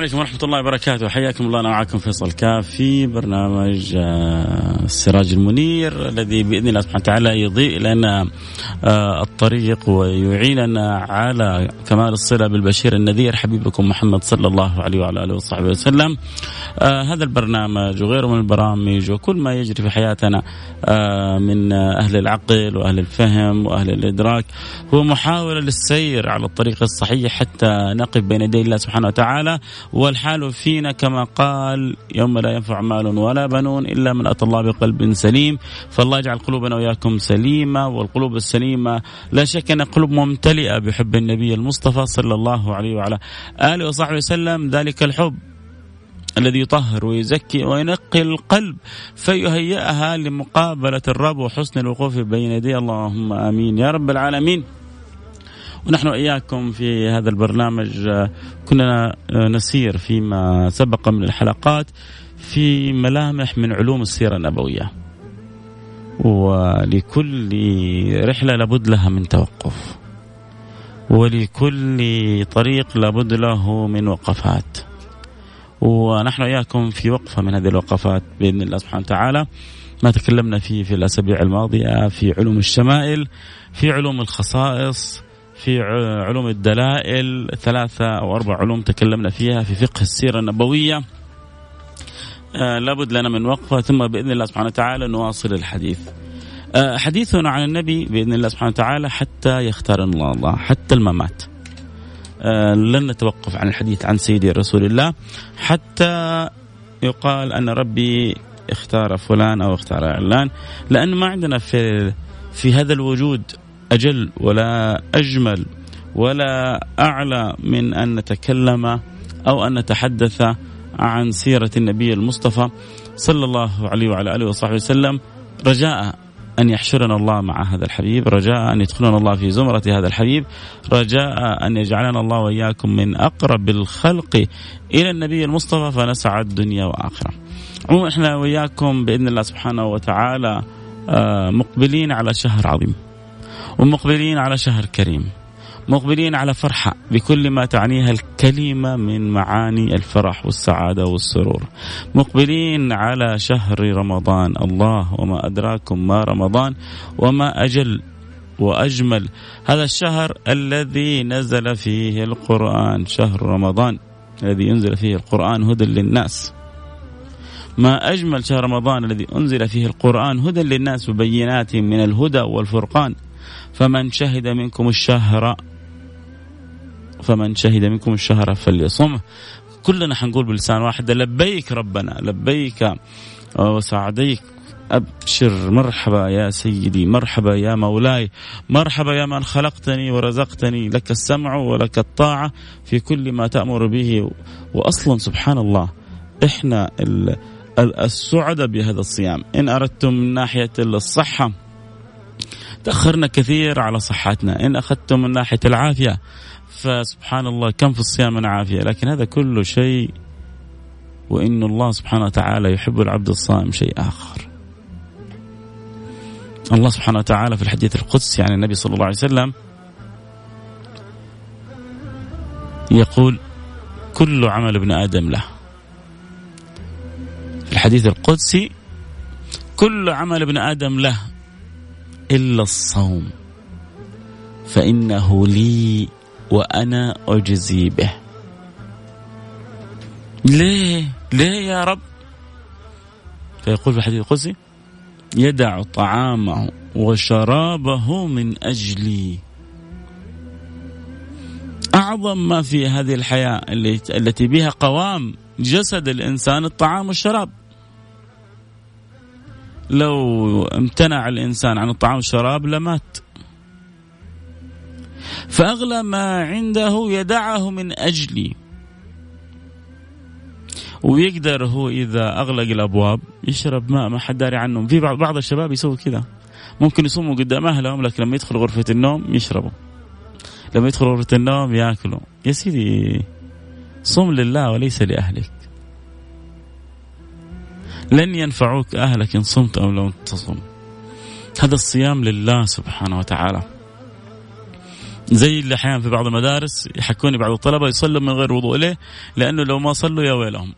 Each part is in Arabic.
عليكم ورحمة الله وبركاته. حياكم الله أنا معكم فيصل كاف في برنامج آه، السراج المنير الذي بإذن الله سبحانه وتعالى يضيء لنا آه، الطريق ويعيننا على كمال الصلة بالبشير النذير حبيبكم محمد صلى الله عليه وعلى آله وصحبه وسلم. آه، هذا البرنامج وغيره من البرامج وكل ما يجري في حياتنا من أهل العقل وأهل الفهم وأهل الإدراك هو محاولة للسير على الطريق الصحيح حتى نقف بين يدي الله سبحانه وتعالى. والحال فينا كما قال يوم لا ينفع مال ولا بنون إلا من أتى الله بقلب سليم فالله يجعل قلوبنا وإياكم سليمة والقلوب السليمة لا شك أن قلوب ممتلئة بحب النبي المصطفى صلى الله عليه وعلى آله وصحبه وسلم. ذلك الحب الذي يطهر ويزكي وينقي القلب فيهيئها لمقابلة الرب وحسن الوقوف بين يدي. اللهم آمين. يا رب العالمين. ونحن إياكم في هذا البرنامج آه، كنا آه، نسير فيما سبق من الحلقات. في ملامح من علوم السيرة النبوية. ولكل رحلة لابد لها من توقف. ولكل طريق لابد له من وقفات. ونحن إياكم في وقفة من هذه الوقفات بإذن الله سبحانه وتعالى. ما تكلمنا فيه في الأسابيع الماضية في علوم الشمائل في علوم الخصائص في علوم الدلائل ثلاثة أو أربع علوم تكلمنا فيها في فقه السيرة النبوية. آه لابد لنا من وقفة ثم بإذن الله سبحانه وتعالى نواصل الحديث. آه حديثنا عن النبي بإذن الله سبحانه وتعالى حتى يختار الله, حتى الممات. آه لن نتوقف عن الحديث عن سيدي رسول الله حتى يقال أن ربي اختار فلان أو اختار علان لأن ما عندنا في في هذا الوجود أجل ولا أجمل ولا أعلى من أن نتكلم أو أن نتحدث عن سيرة النبي المصطفى صلى الله عليه وعلى آله وصحبه وسلم. رجاء أن يحشرنا الله مع هذا الحبيب. رجاء أن يدخلنا الله في زمرة هذا الحبيب. رجاء أن يجعلنا الله وإياكم من أقرب الخلق إلى النبي المصطفى فنسعد دنيا وآخرة. عموما إحنا وإياكم بإذن الله سبحانه وتعالى آه، مقبلين على شهر عظيم ومقبلين على شهر كريم. مقبلين على فرحة بكل ما تعنيها الكلمة من معاني الفرح والسعادة والسرور. مقبلين على شهر رمضان. الله وما أدراكم ما رمضان وما أجل وأجمل. هذا الشهر الذي نزل فيه القرآن شهر رمضان. الذي ينزل فيه القرآن هدى للناس. ما أجمل شهر رمضان الذي أنزل فيه القرآن هدى للناس وبينات من الهدى والفرقان. فمن شهد منكم الشهر فمن شهد منكم الشهر فليصمه كلنا حنقول بلسان واحد لبيك ربنا لبيك وسعديك. أبشر مرحبا يا سيدي مرحبا يا مولاي مرحبا يا من خلقتني ورزقتني لك السمع ولك الطاعة في كل ما تأمر به. وأصلا سبحان الله إحنا السعداء بهذا الصيام. إن أردتم من ناحية الصحة تأخرنا كثير على صحتنا. إن أخذتم من ناحية العافية فسبحان الله كم في الصيام من عافية لكن هذا كله شيء وإن الله سبحانه وتعالى يحب العبد الصائم شيء آخر. الله سبحانه وتعالى في الحديث القدسي عن النبي صلى الله عليه وسلم يقول كل عمل ابن آدم له. في الحديث القدسي كل عمل ابن آدم له إلا الصوم فإنه لي وأنا أجزي به. ليه؟ ليه يا رب؟ فيقول في الحديث القدسي يدع طعامه وشرابه من أجلي. أعظم ما في هذه الحياة التي بها قوام جسد الإنسان الطعام والشراب. لو امتنع الإنسان عن الطعام والشراب لمات. فأغلى ما عنده يدعه من أجلي. ويقدر هو إذا أغلق الأبواب يشرب ماء ما حد داري عنهم في بعض الشباب يسوي كذا. ممكن يصوموا قدام أهلهم لكن لما يدخل غرفة النوم يشربوا. لما يدخل غرفة النوم ياكلوا. يا سيدي صم لله وليس لأهلك. لن ينفعوك أهلك إن صمت أو لم تصم. هذا الصيام لله سبحانه وتعالى. زي اللي أحيانا في بعض المدارس يحكوني بعض الطلبة يصلوا من غير وضوء ليه؟ لأنه لو ما صلوا يا ويلهم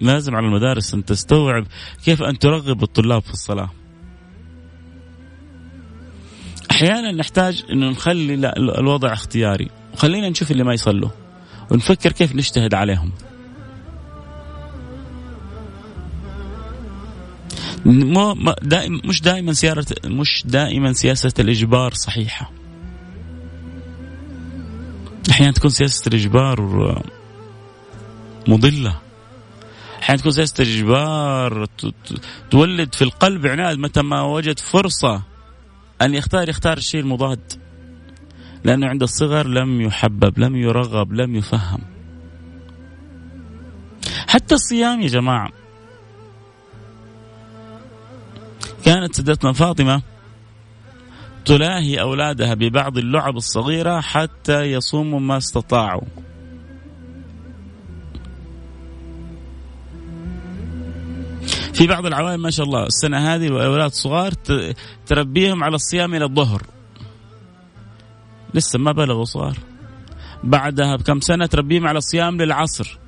لازم على المدارس أن تستوعب كيف أن ترغب الطلاب في الصلاة. أحيانا نحتاج انه نخلي الوضع اختياري وخلينا نشوف اللي ما يصلوا ونفكر كيف نجتهد عليهم. مو دائما مش دائما سيارة مش دائما سياسة الإجبار صحيحة. أحيانا تكون سياسة الإجبار مضلة. أحيانا تكون سياسة اجبار تولد في القلب عناد متى ما وجد فرصة أن يختار يختار الشيء المضاد. لأنه عند الصغر لم يحبب لم يرغب لم يفهم. حتى الصيام يا جماعة. كانت سيدتنا فاطمة تلاهي أولادها ببعض اللعب الصغيرة حتى يصوموا ما استطاعوا. في بعض العوائل ما شاء الله السنة هذه الأولاد صغار تربيهم على الصيام إلى الظهر. لسه ما بلغوا صغار. بعدها بكم سنة تربيهم على الصيام للعصر.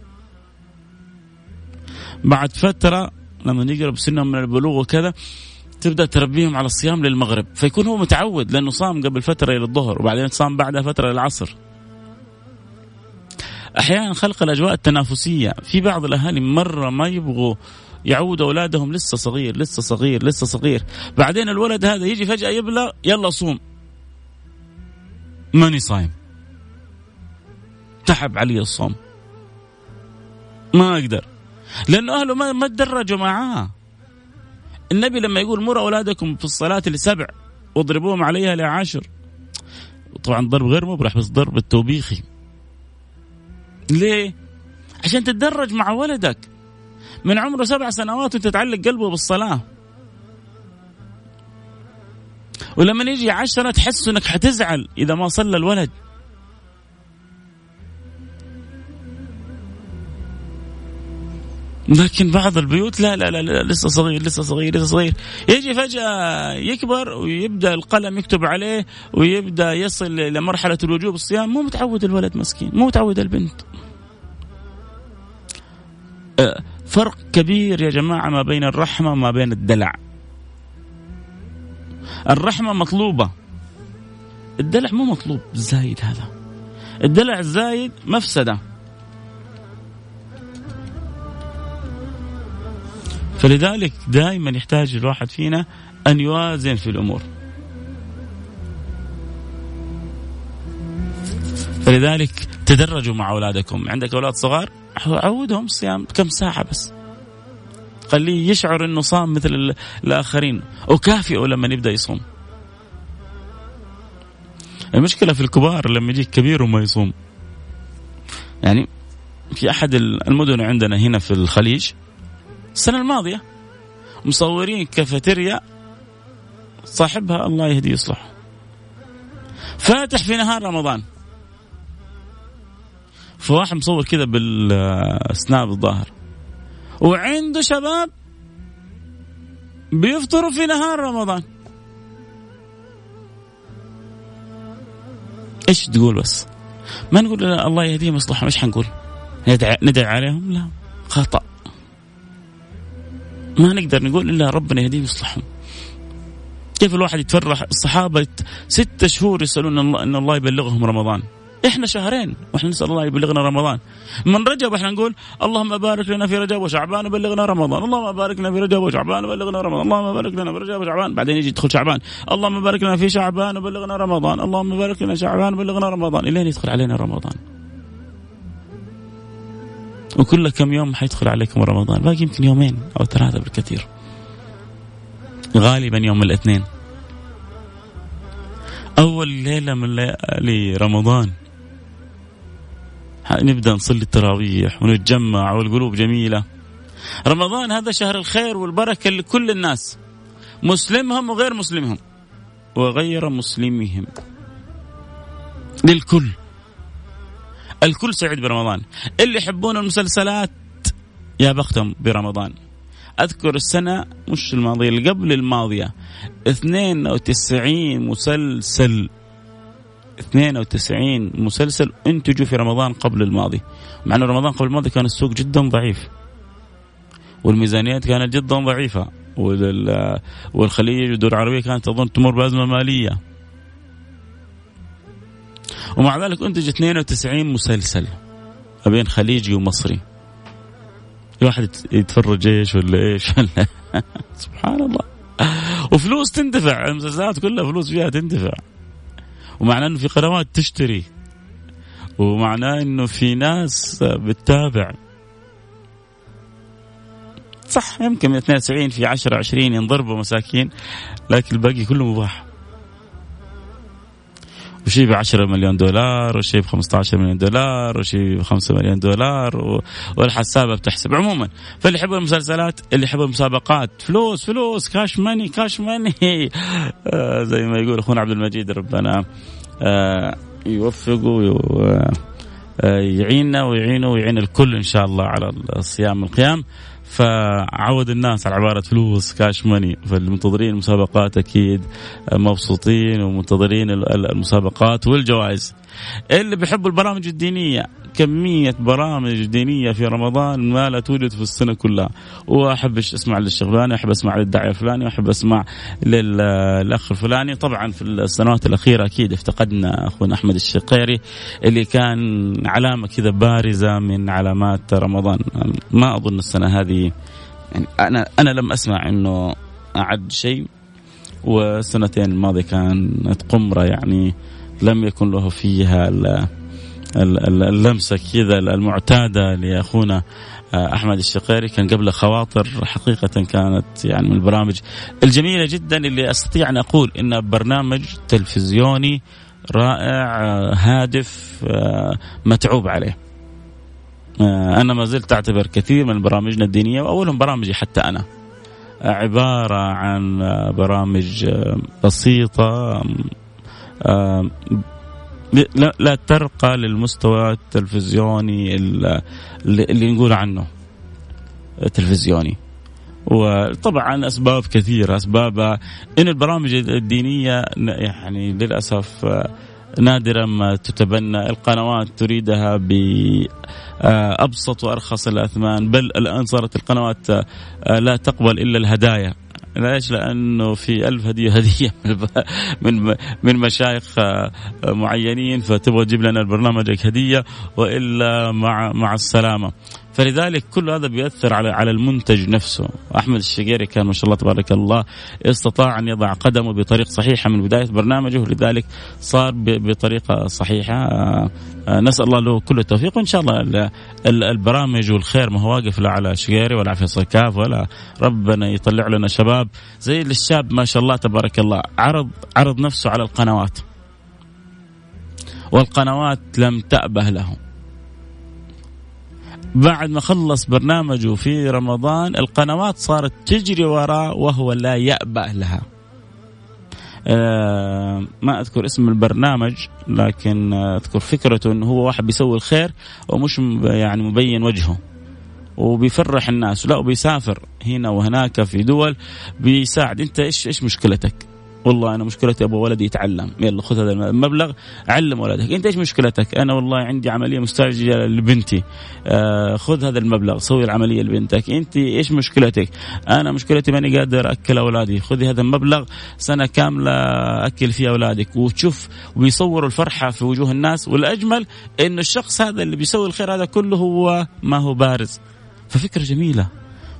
بعد فترة لما يقرب سنهم من البلوغ وكذا تبدأ تربيهم على الصيام للمغرب. فيكون هو متعود لأنه صام قبل فترة إلى الظهر وبعدين صام بعدها فترة للعصر أحيانا خلق الأجواء التنافسية. في بعض الأهالي مرة ما يبغوا يعود أولادهم لسه صغير لسه صغير لسه صغير. بعدين الولد هذا يجي فجأة يبلغ يلا صوم. ماني صايم. تعب علي الصوم. ما أقدر. لأنه أهله ما ما تدرجوا معاه. النبي لما يقول مروا أولادكم في الصلاة لسبع واضربوهم عليها لعشر طبعا ضرب غير مبرح بس ضرب التوبيخي. ليه؟ عشان تتدرج مع ولدك. من عمره سبع سنوات وانت تعلق قلبه بالصلاة. ولما يجي عشرة تحس إنك حتزعل إذا ما صلى الولد. لكن بعض البيوت لا لا لا, لسه صغير لسه صغير لسه صغير. يجي فجأة يكبر ويبدأ القلم يكتب عليه ويبدأ يصل لمرحلة الوجوب الصيام. مو متعود الولد مسكين مو متعود البنت. أه، فرق كبير يا جماعة ما بين الرحمة وما بين الدلع. الرحمة مطلوبة. الدلع مو مطلوب زايد هذا. الدلع الزايد مفسدة. فلذلك دائما يحتاج الواحد فينا أن يوازن في الأمور. فلذلك تدرجوا مع أولادكم. عندك أولاد صغار؟ عودهم صيام كم ساعة بس. خليه يشعر إنه صام مثل الآخرين. وكافئه لما يبدأ يصوم. المشكلة في الكبار لما يجيك كبير وما يصوم. يعني في أحد المدن عندنا هنا في الخليج السنة الماضية مصورين كافيتيريا صاحبها الله يهديه يصلح فاتح في نهار رمضان. فواحد مصور كذا بالسناب الظاهر. وعنده شباب بيفطروا في نهار رمضان. إيش تقول بس؟ ما نقول الله يهديهم يصلحهم إيش حنقول؟ ندعي, ندعي عليهم؟ لا. خطأ. ما نقدر نقول إلا ربنا يهديهم يصلحهم كيف الواحد يتفرح؟ الصحابة ستة شهور يسألون الله إن الله يبلغهم رمضان. إحنا شهرين وإحنا نسأل الله يبلغنا رمضان. من رجب إحنا نقول اللهم بارك لنا في رجب وشعبان وبلغنا رمضان. اللهم بارك لنا في رجب وشعبان وبلغنا رمضان. اللهم بارك لنا في رجب وشعبان. بعدين يجي يدخل شعبان. اللهم بارك لنا في شعبان وبلغنا رمضان. اللهم بارك لنا شعبان وبلغنا رمضان. الين يدخل علينا رمضان. وكل كم يوم حيدخل عليكم رمضان. باقي يمكن يومين أو ثلاثة بالكثير. غالبا يوم الاثنين. أول ليلة من ليالي رمضان. نبدأ نصلي التراويح ونتجمع والقلوب جميلة. رمضان هذا شهر الخير والبركة لكل الناس. مسلمهم وغير مسلمهم. وغير مسلمهم. للكل. الكل سعيد برمضان. اللي يحبون المسلسلات يا بختهم برمضان. أذكر السنة مش الماضية اللي قبل الماضية. 92 مسلسل. 92 مسلسل انتجوا في رمضان قبل الماضي. مع أن رمضان قبل الماضي كان السوق جدا ضعيف. والميزانيات كانت جدا ضعيفة. والخليج والدول العربية كانت تظن تمر بأزمة مالية. ومع ذلك أنتج 92 مسلسل ما بين خليجي ومصري. الواحد يتفرج إيش ولا إيش ولا سبحان الله. وفلوس تندفع المسلسلات كلها فلوس فيها تندفع. ومعناه إنه في قنوات تشتري. ومعناه إنه في ناس بتتابع. صح يمكن من 92 في 10 20 ينضربوا مساكين لكن الباقي كله مباح. وشي ب 10 مليون دولار وشي ب 15 مليون دولار وشي ب 5 مليون دولار والحسابة بتحسب. عموما فاللي يحب المسلسلات اللي يحب المسابقات فلوس فلوس كاش ماني كاش ماني آه زي ما يقول أخونا عبد المجيد ربنا آه يوفقه آه، يعيننا ويعينه ويعين الكل إن شاء الله على الصيام والقيام فعود الناس على عبارة فلوس كاش ماني فالمنتظرين المسابقات أكيد مبسوطين ومنتظرين المسابقات والجوائز. اللي بيحبوا البرامج الدينية كمية برامج دينية في رمضان ما لا توجد في السنة كلها. وأحب أسمع للشيخ الفلاني أحب أسمع للداعيه الفلاني وأحب أسمع للأخ الفلاني. طبعا في السنوات الأخيرة أكيد افتقدنا أخونا أحمد الشقيري اللي كان علامة كذا بارزة من علامات رمضان. ما أظن السنة هذه يعني أنا أنا لم أسمع إنه أعد شيء والسنتين الماضية كانت قمرة يعني لم يكن له فيها اللمسة كذا المعتادة لأخونا آه، أحمد الشقيري كان قبل خواطر حقيقة كانت يعني من البرامج الجميلة جدا اللي أستطيع أن أقول انه برنامج تلفزيوني رائع آه، هادف آه، متعوب عليه. أنا ما زلت أعتبر كثير من برامجنا الدينية وأولهم برامجي حتى أنا عبارة عن برامج بسيطة لا, لا ترقى للمستوى التلفزيوني اللي نقول عنه. تلفزيوني. وطبعا أسباب كثيرة. أسباب إن البرامج الدينية يعني للأسف نادرا ما تتبنى. القنوات تريدها بابسط وأرخص الأثمان. بل الآن صارت القنوات لا تقبل إلا الهدايا. ليش؟ لأنه في ألف هدية هدية من من مشايخ آه، معينين فتبغى تجيب لنا البرنامج هدية وإلا مع مع السلامة. فلذلك كل هذا بيأثر على على المنتج نفسه. أحمد الشقيري كان ما شاء الله تبارك الله استطاع أن يضع قدمه بطريقة صحيحة من بداية برنامجه لذلك صار بطريقة صحيحة. آه، آه، نسأل الله له كل التوفيق وإن شاء الله البرامج والخير ما هو واقف لا على شقيري ولا على فيصل كاف ولا ربنا يطلع لنا شباب. زي الشاب ما شاء الله تبارك الله عرض عرض نفسه على القنوات. والقنوات لم تأبه لهم بعد ما خلص برنامجه في رمضان القنوات صارت تجري وراه وهو لا يأبأ لها. آه ما أذكر اسم البرنامج لكن أذكر فكرته إنه هو واحد بيسوي الخير ومش يعني مبين وجهه. وبيفرح الناس لا وبيسافر هنا وهناك في دول بيساعد. أنت إيش إيش مشكلتك؟ والله أنا مشكلتي أبغى ولدي يتعلم. يلا خذ هذا المبلغ علم ولدك. أنت إيش مشكلتك؟ أنا والله عندي عملية مستعجلة لبنتي. آه خذ هذا المبلغ سوي العملية لبنتك. أنت إيش مشكلتك؟ أنا مشكلتي ماني قادر أكل أولادي. خذي هذا المبلغ سنة كاملة أكل فيها أولادك. وتشوف وبيصوروا الفرحة في وجوه الناس. والأجمل انه الشخص هذا اللي بيسوي الخير هذا كله هو ما هو بارز. ففكرة جميلة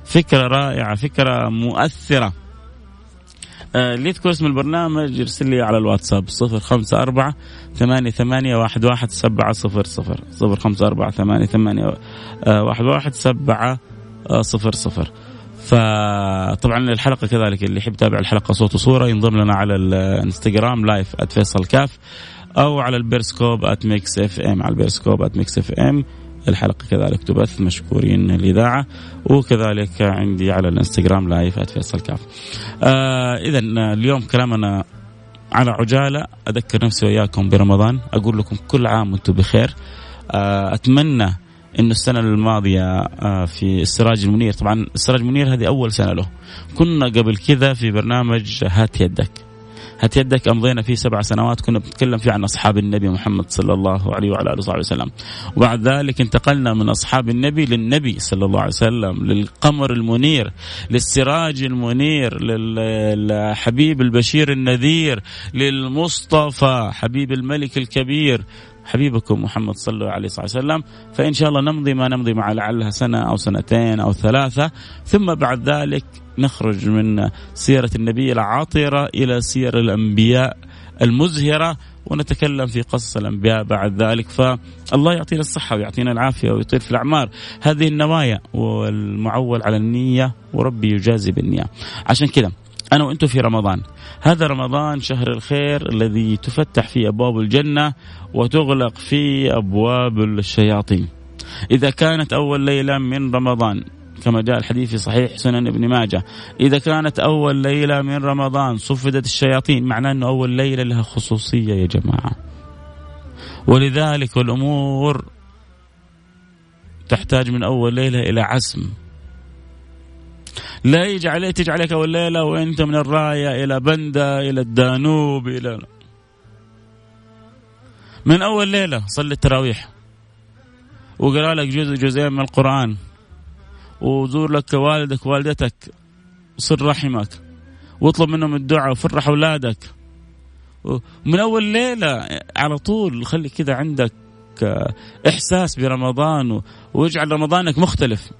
فكرة رائعة فكرة مؤثرة. اللي يذكر اسم البرنامج يرسل لي على الواتساب صفر خمسة أربعة ثمانية ثمانية واحد واحد سبعة صفر صفر صفر خمسة أربعة ثمانية ثمانية واحد واحد سبعة صفر صفر. فطبعا الحلقة كذلك اللي يحب يتابع الحلقة صوت وصورة ينضم لنا على الانستغرام live @فيصل كاف أو على البيرسكوب @ميكس اف ام على البيرسكوب @ميكس اف ام الحلقة كذلك تبث مشكورين الاذاعه وكذلك عندي على الإنستغرام لايف @فيصل كاف. آه اذا اليوم كلامنا على عجالة. أذكر نفسي وإياكم برمضان. أقول لكم كل عام وأنتم بخير. آه أتمنى إنه السنة الماضية آه في السراج المنير. طبعا السراج المنير هذه أول سنة له. كنا قبل كذا في برنامج هات يدك. هات يدك امضينا فيه سبع سنوات كنا بنتكلم فيه عن أصحاب النبي محمد صلى الله عليه وعلى آله وصحبه وسلم. وبعد ذلك انتقلنا من أصحاب النبي للنبي صلى الله عليه وسلم للقمر المنير للسراج المنير للحبيب البشير النذير للمصطفى حبيب الملك الكبير. حبيبكم محمد صلى الله عليه وسلم. فإن شاء الله نمضي ما نمضي مع لعلها سنة أو سنتين أو ثلاثة. ثم بعد ذلك نخرج من سيرة النبي العاطرة إلى سير الأنبياء المزهرة ونتكلم في قصص الأنبياء بعد ذلك. فالله يعطينا الصحة ويعطينا العافية ويطيل في الأعمار. هذه النوايا والمعول على النية وربي يجازي بالنية. عشان كذا أنا وأنتم في رمضان. هذا رمضان شهر الخير الذي تفتح فيه أبواب الجنة وتغلق فيه أبواب الشياطين. إذا كانت أول ليلة من رمضان كما جاء الحديث في صحيح سنن ابن ماجه إذا كانت أول ليلة من رمضان صفدت الشياطين معناه أنه أول ليلة لها خصوصية يا جماعة. ولذلك الأمور تحتاج من أول ليلة إلى عزم. لا يجي عليك اول ليله وأنت من الراية إلى بندا إلى الدانوب إلى من أول ليلة صلي التراويح. وقرأ لك جزء جزئين من القرآن. وزور لك والدك والدتك وصل رحمك. واطلب منهم الدعاء وفرح أولادك. من أول ليلة على طول خلي كذا عندك إحساس برمضان واجعل رمضانك مختلف.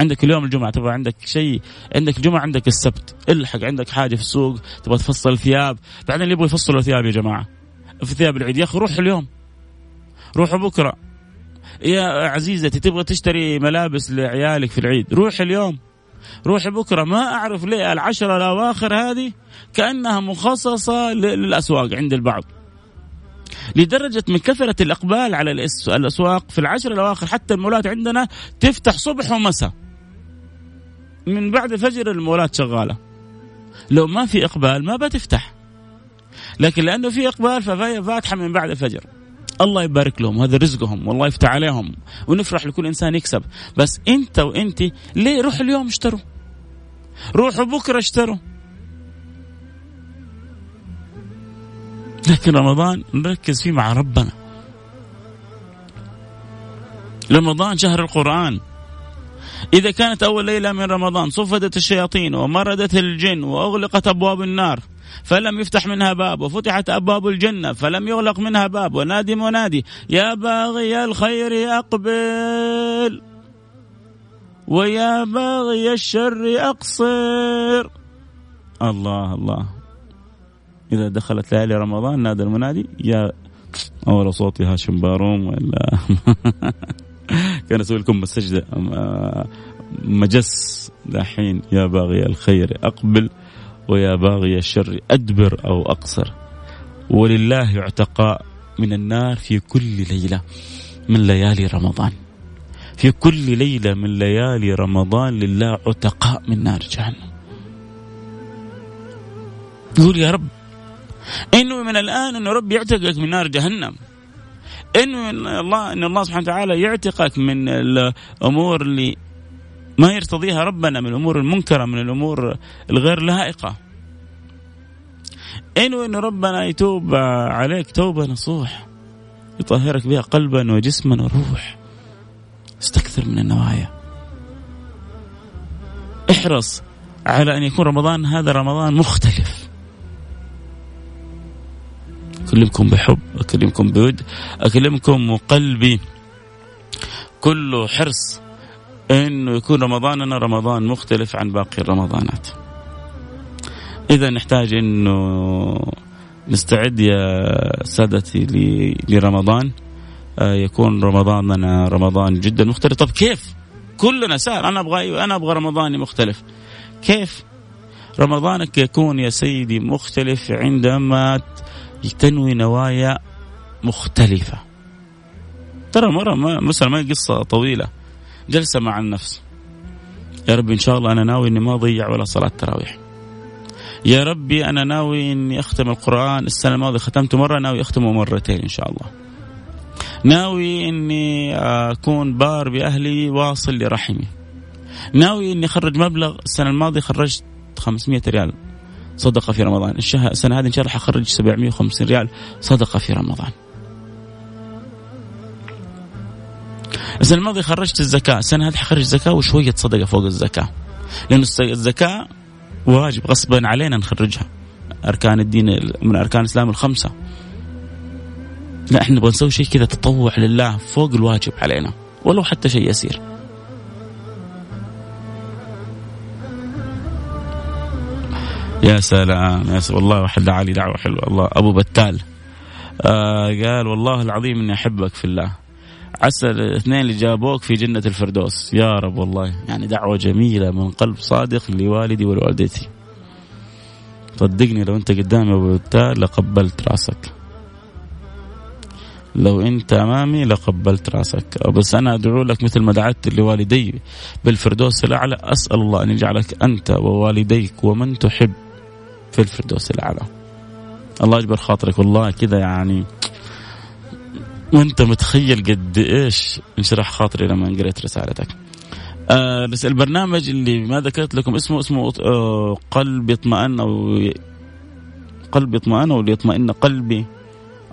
عندك اليوم الجمعة تبغى عندك شيء عندك الجمعه عندك السبت الحق عندك حاجة في السوق تبغى تفصل ثياب. بعدين اللي يبغى يفصلوا ثياب يا جماعة في ثياب العيد. يا أخي روح اليوم. روحوا بكرة. يا عزيزتي تبغى تشتري ملابس لعيالك في العيد. روح اليوم. روح بكرة. ما أعرف ليه العشرة الأواخر هذه كأنها مخصصة للأسواق عند البعض. لدرجة من كثرة الإقبال على الأسواق في العشر الأواخر حتى المولات عندنا تفتح صبح ومساء. من بعد الفجر المولات شغالة. لو ما في إقبال ما بتفتح. لكن لأنه في إقبال ففاتحة من بعد الفجر. الله يبارك لهم هذا رزقهم والله يفتح عليهم. ونفرح لكل إنسان يكسب. بس أنت وانت ليه روح اليوم اشتروا؟ روحوا بكرة اشتروا. لكن رمضان نركز فيه مع ربنا. رمضان شهر القرآن. إذا كانت أول ليلة من رمضان صفدت الشياطين ومردت الجن وأغلقت أبواب النار فلم يفتح منها باب وفتحت أبواب الجنة فلم يغلق منها باب. ونادي منادي يا باغي الخير أقبل ويا باغي الشر أقصر. الله الله. إذا دخلت ليالي رمضان نادى المنادي يا أول صوتي هاشم باروم ولا كان أسوي لكم السجده مجس دحين يا باغي الخير أقبل ويا باغي الشر أدبر أو أقصر. ولله عتقاء من النار في كل ليلة من ليالي رمضان. في كل ليلة من ليالي رمضان لله عتقاء من نار جهنم. يقول يا رب إنه من الآن إنه ربي يعتقك من نار جهنم. إنه الله إن الله سبحانه وتعالى يعتقك من الأمور اللي ما يرتضيها ربنا من الأمور المنكرة من الأمور الغير لائقة. انو إن ربنا يتوب عليك توبة نصوح يطهرك بها قلبا وجسما وروح. استكثر من النوايا. احرص على أن يكون رمضان هذا رمضان مختلف. أكلمكم بحب أكلمكم بود أكلمكم وقلبي كله حرص إنه يكون رمضاننا رمضان مختلف عن باقي الرمضانات. إذا نحتاج إنه نستعد يا سادتي لرمضان. آه، يكون رمضاننا رمضان جدا مختلف. طب كيف؟ كلنا سار أنا أبغى أنا أبغى رمضاني مختلف. كيف؟ رمضانك يكون يا سيدي مختلف عندما تنوي نوايا مختلفة. ترى مرة ما مثلا ما قصة طويلة. جلسة مع النفس. يا ربي إن شاء الله أنا ناوي إني ما أضيع ولا صلاة تراويح. يا ربي أنا ناوي إني أختم القرآن. السنة الماضية ختمته مرة ناوي أختمه مرتين إن شاء الله. ناوي إني أكون بار بأهلي واصل لرحمي. ناوي إني أخرج مبلغ. السنة الماضية خرجت 500 ريال. صدقة في رمضان. السنة هذه إن شاء الله حخرج 750 ريال صدقة في رمضان. السنة الماضية خرجت الزكاة. السنة هذه حخرج زكاة وشوية صدقة فوق الزكاة. لأن الزكاة واجب غصبا علينا نخرجها. أركان الدين من أركان الإسلام الخمسة. لا إحنا نبغى نسوي شيء كذا تطوع لله فوق الواجب علينا. ولو حتى شيء يسير. يا سلام يا سلام والله واحد دعا لي دعوة حلوة. الله أبو بتال. آه قال والله العظيم إني أحبك في الله. عسى الاثنين اللي جابوك في جنة الفردوس. يا رب والله. يعني دعوة جميلة من قلب صادق لوالدي ولوالدتي. صدقني لو أنت قدامي أبو بتال لقبلت رأسك. لو أنت أمامي لقبلت رأسك. بس أنا أدعو لك مثل ما دعت لوالدي بالفردوس الأعلى. أسأل الله أن يجعلك أنت ووالديك ومن تحب. في الفردوس الأعلى. الله يجبر خاطرك والله كذا يعني. وأنت متخيل قد إيش انشرح خاطري لما قريت رسالتك. آه البرنامج اللي ما ذكرت لكم اسمه اسمه آه قلبي اطمئن أو قلبي اطمئن أو ليطمئن قلبي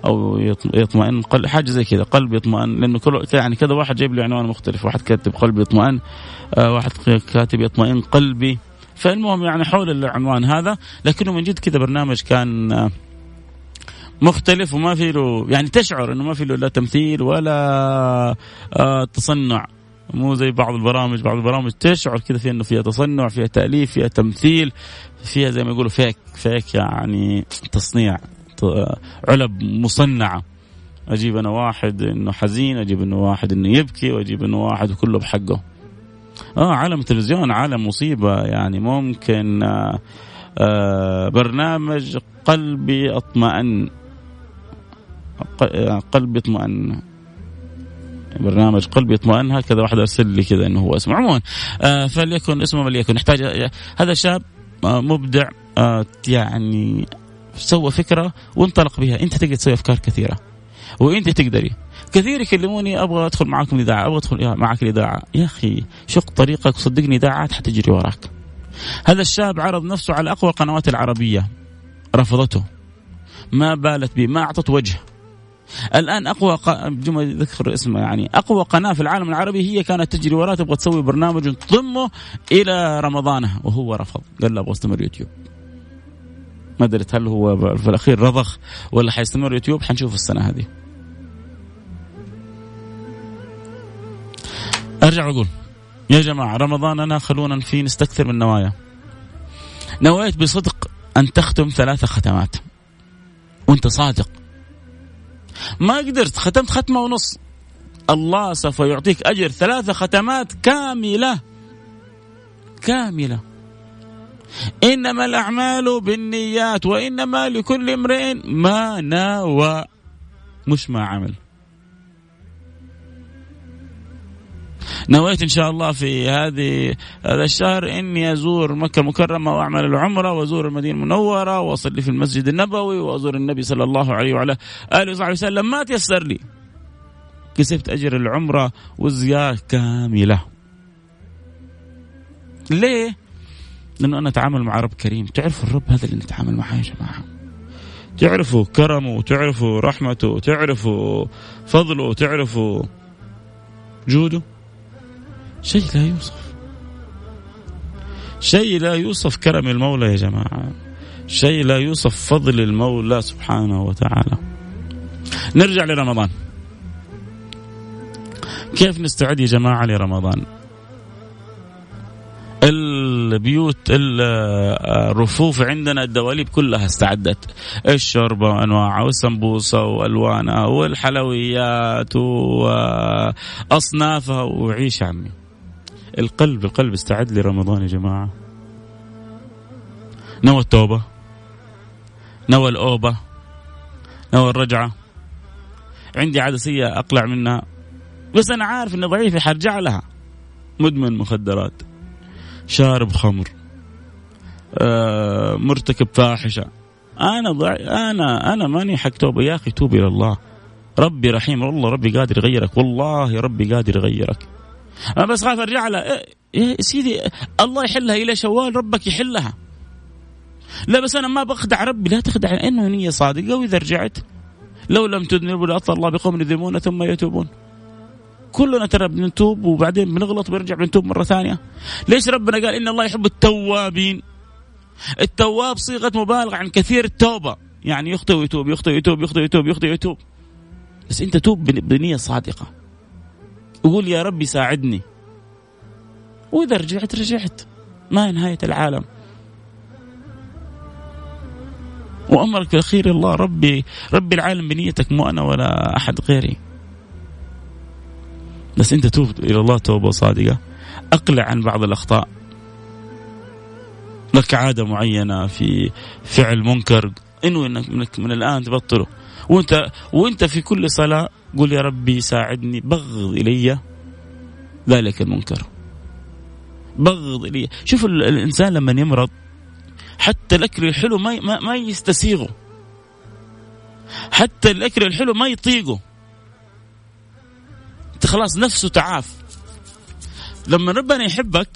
أو يطمئن قلب حاجة زي كذا قلبي يطمئن. لأنه كل يعني كذا واحد جايب لي عنوان مختلف واحد كاتب قلبي يطمئن آه واحد كاتب يطمئن قلبي. فالمهم يعني حول العنوان هذا لكنه من جد كذا برنامج كان آه مختلف وما في له يعني تشعر إنه ما في له لا تمثيل ولا آه تصنع. مو زي بعض البرامج بعض البرامج تشعر كذا فيها إنه فيها تصنع فيها تأليف فيها تمثيل فيها زي ما يقولوا فيك فيك يعني تصنيع علب مصنعة. أجيب أنا واحد إنه حزين أجيب إنه واحد إنه يبكي وأجيب إنه واحد كله بحقه. آه عالم التلفزيون عالم مصيبة. يعني ممكن آه آه برنامج قلبي اطمئن قلبي اطمئن برنامج قلبي اطمئن هكذا واحد أرسل لي كذا إنه هو اسمه. عموما آه فليكن اسمه ما ليكن نحتاج هذا شاب آه مبدع آه يعني سوى فكرة وانطلق بها. أنت تقدر تسوي أفكار كثيرة وأنت تقدري. كثير يكلموني أبغى أدخل معاكم الاذاعه أبغى أدخل معك الإذاعة. يا أخي شق طريقك وصدقني إذاعات حتجري وراك. هذا الشاب عرض نفسه على أقوى القنوات العربية. رفضته. ما بالت به ما أعطت وجه. الآن أقوى ق... ذكر اسمه يعني أقوى قناة في العالم العربي هي كانت تجري وراه تبغى تسوي برنامج تضمه إلى رمضانها وهو رفض. قال لا أبغى أستمر يوتيوب. ما دريت هل هو في الأخير رضخ ولا حيستمر يوتيوب؟ حنشوف السنة هذه. أرجع وأقول يا جماعة رمضاننا خلونا فيه نستكثر من النوايا نويت بصدق أن تختم ثلاث ختمات. وأنت صادق. ما قدرت ختمت ختمة ونص. الله سوف يعطيك أجر ثلاث ختمات كاملة. كاملة. إنما الأعمال بالنيات وإنما لكل امرئ ما نوى. مش ما عمل. نويت إن شاء الله في هذه هذا الشهر إني أزور مكة المكرمة وأعمل العمرة وأزور المدينة المنورة وأصلي في المسجد النبوي وأزور النبي صلى الله عليه وعلى آله وصحبه وسلم. ما تيسر لي؟ كسبت أجر العمرة والزياره كاملة. ليه؟ لأنه أنا أتعامل مع رب كريم. تعرفوا الرب هذا اللي نتعامل معاه يا جماعة. تعرفوا كرمه تعرفوا رحمته تعرفوا فضله تعرفوا جوده؟ شيء لا يوصف. شيء لا يوصف كرم المولى يا جماعة. شيء لا يوصف فضل المولى سبحانه وتعالى. نرجع لرمضان. كيف نستعد يا جماعة لرمضان؟ البيوت الرفوف عندنا الدواليب كلها استعدت. الشوربة وأنواعها والسمبوسة وألوانها والحلويات وأصنافها وعيش عمي. القلب القلب استعد لرمضان يا جماعة. نوى التوبة نوى الأوبة نوى الرجعة. عندي عادة سيئة أقلع منها بس أنا عارف إني ضعيف حرجع لها. مدمن مخدرات. شارب خمر. آه مرتكب فاحشة. أنا ضع... أنا أنا ماني حق توبة. يا أخي توب إلى الله. ربي رحيم. والله ربي قادر يغيرك. والله ربي قادر يغيرك. أنا بس خايف أرجع لها. إيه يا سيدي الله يحلها إلى شوال ربك يحلها. لا بس أنا ما بخدع ربي. لا تخدع إنه نية صادقة وإذا رجعت. لو لم تذنبوا لاطر الله بقوم يذنبون ثم يتوبون. كلنا ترى بنتوب وبعدين بنغلط بنرجع بنتوب مرة ثانية. ليش ربنا قال إن الله يحب التوابين؟ التواب صيغة مبالغة عن كثير التوبة. يعني يخطئ ويتوب يخطئ ويتوب يخطئ ويتوب يخطئ ويتوب. بس أنت توب بنية صادقة. وقول يا ربي ساعدني. وإذا رجعت رجعت. ما هي نهاية العالم. وأمرك الاخير الله ربي ربي العالم بنيتك مو أنا ولا أحد غيري. بس أنت توب إلى الله توبة صادقه أقلع عن بعض الأخطاء. لك عادة معينة في فعل منكر. إنه إنك من الآن تبطله. وأنت وأنت في كل صلاة قول يا ربي ساعدني بغض إلي ذلك المنكر. بغض إلي. شوف الإنسان لما يمرض حتى الأكل الحلو ما ما, ما يستسيغه. حتى الأكل الحلو ما يطيقه. أنت خلاص نفسه تعاف. لما ربنا يحبك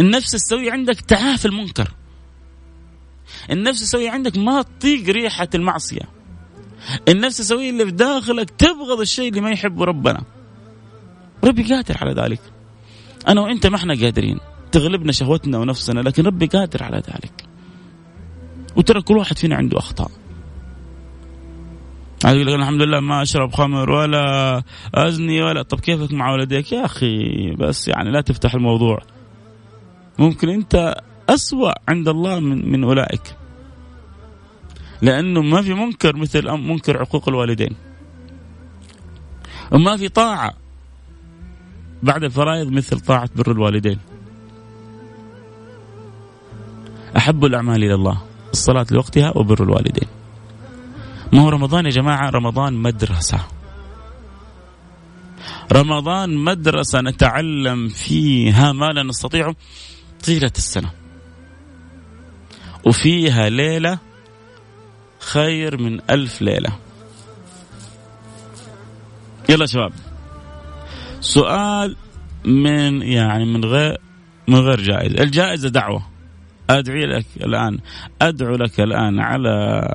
النفس السوية عندك تعاف المنكر. النفس السوية عندك ما تطيق ريحة المعصية. النفس السوية اللي في داخلك تبغض الشيء اللي ما يحبه ربنا. ربي قادر على ذلك. أنا وأنت ما إحنا قادرين. تغلبنا شهوتنا ونفسنا لكن ربي قادر على ذلك. وترى كل واحد فينا عنده أخطاء. يقول لك الحمد لله ما أشرب خمر ولا أزني ولا طب كيفك مع ولديك؟ يا أخي بس يعني لا تفتح الموضوع. ممكن أنت أسوأ عند الله من من أولئك. لأنه ما في منكر مثل منكر عقوق الوالدين. وما في طاعة بعد الفرائض مثل طاعة بر الوالدين. أحب الأعمال إلى الله الصلاة لوقتها وبر الوالدين. ما هو رمضان يا جماعة؟ رمضان مدرسة. رمضان مدرسة نتعلم فيها ما لا نستطيع طيلة السنة. وفيها ليلة خير من ألف ليلة. يلا شباب. سؤال من يعني من غير من غير جائزة. الجائزة دعوة. أدعي لك الآن. أدعو لك الآن على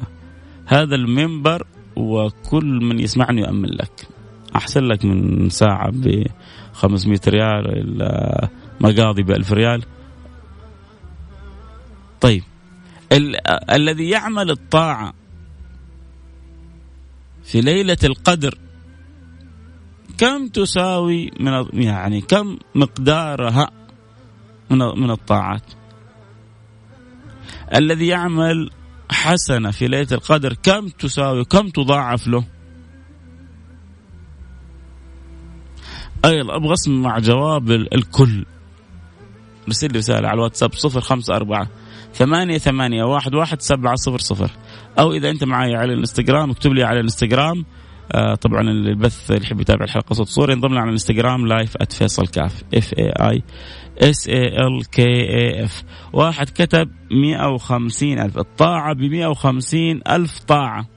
هذا المنبر وكل من يسمعني يؤمن لك. أحسن لك من ساعة ب 500 ريال إلى مقاضي ب 1000 ريال. طيب. ال- الذي يعمل الطاعة في ليلة القدر. كم تساوي من يعني كم مقدارها من من الطاعات؟ الذي يعمل حسنة في ليلة القدر كم تساوي؟ كم تضاعف له؟ أيضا أبغى أسمع جواب الكل. ارسل لي رسالة على الواتساب صفر خمسة أربعة ثمانية ثمانية واحد واحد سبعة صفر صفر. أو إذا أنت معي على الإنستغرام اكتب لي على الإنستغرام. آه طبعا البث اللي يحب يتابع الحلقة صوت صورة ينضم لنا على الإنستغرام live @فيصل كاف F A I S A L K A F واحد كتب 150 ألف. الطاعة ب 150 ألف طاعة.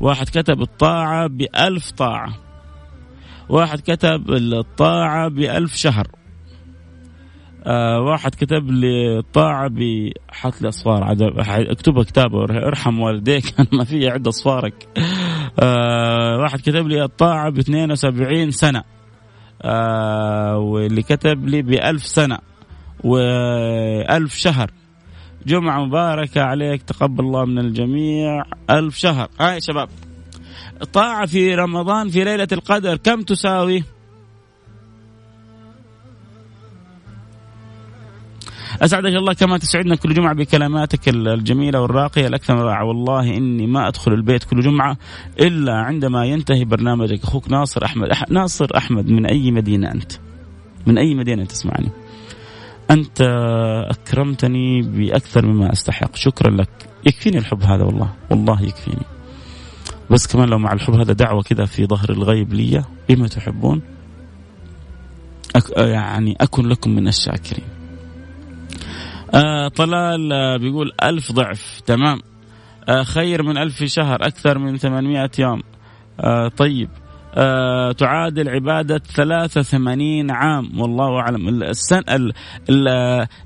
واحد كتب الطاعة بألف طاعة. واحد كتب الطاعة بألف شهر. آه واحد كتب لي طاعة بحط لي أصفار. اكتبها كتابه ارحم والديك ما في عد أصفارك. آه واحد كتب لي الطاعة ب 72 سنة. آه واللي كتب لي بألف سنة وألف شهر. جمعة مباركة عليك تقبل الله من الجميع. ألف شهر. هاي شباب. طاعة في رمضان في ليلة القدر كم تساوي؟ أسعدك الله كما تسعدنا كل جمعة بكلماتك الجميلة والراقية. الاكثر رائعه والله إني ما أدخل البيت كل جمعة إلا عندما ينتهي برنامجك. أخوك ناصر أحمد أح ناصر أحمد من أي مدينة أنت؟ من أي مدينة تسمعني؟ أنت أكرمتني بأكثر مما أستحق. شكرا لك. يكفيني الحب هذا والله. والله يكفيني. بس كمان لو مع الحب هذا دعوة كذا في ظهر الغيب لي بما تحبون أك يعني أكن لكم من الشاكرين. آه طلال آه بيقول ألف ضعف تمام. آه خير من ألف شهر أكثر من 800 يوم. آه طيب. آه تعادل عبادة ثلاثة ثمانين عام. والله أعلم. السنة ال ال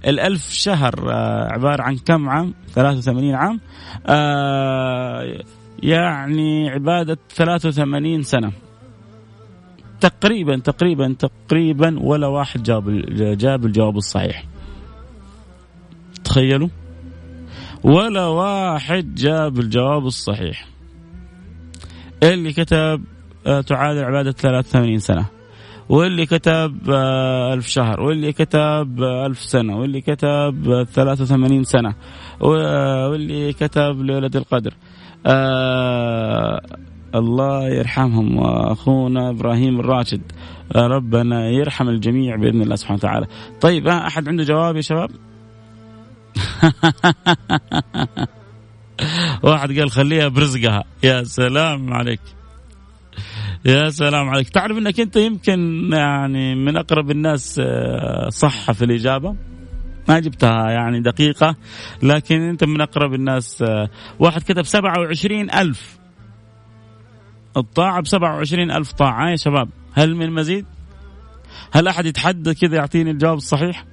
الألف شهر آه عبارة عن كم عام؟ ثلاثة وثمانين عام. آه يعني عبادة ثلاثة وثمانين سنة. تقريبا تقريبا تقريبا ولا واحد جاب جاب الجواب الصحيح. تخيلوا ولا واحد جاب الجواب الصحيح. اللي كتب آه، تعادل عبادة 83 سنة. واللي كتب آه، ألف شهر. واللي كتب آه، ألف سنة. واللي كتب 83 سنة. واللي كتب ليلة القدر. آه الله يرحمهم. وأخونا إبراهيم الراشد. ربنا يرحم الجميع بإذن الله سبحانه وتعالى. طيب أحد عنده جواب يا شباب؟ واحد قال خليها برزقها. يا سلام عليك. يا سلام عليك. تعرف إنك أنت يمكن يعني من أقرب الناس آه، صح في الإجابة؟ ما جبتها يعني دقيقة لكن أنت من أقرب الناس آه، واحد كتب سبعة وعشرين ألف. الطاعة بسبعة وعشرين ألف طاعة. يا شباب هل من مزيد؟ هل أحد يتحدى كذا يعطيني الجواب الصحيح؟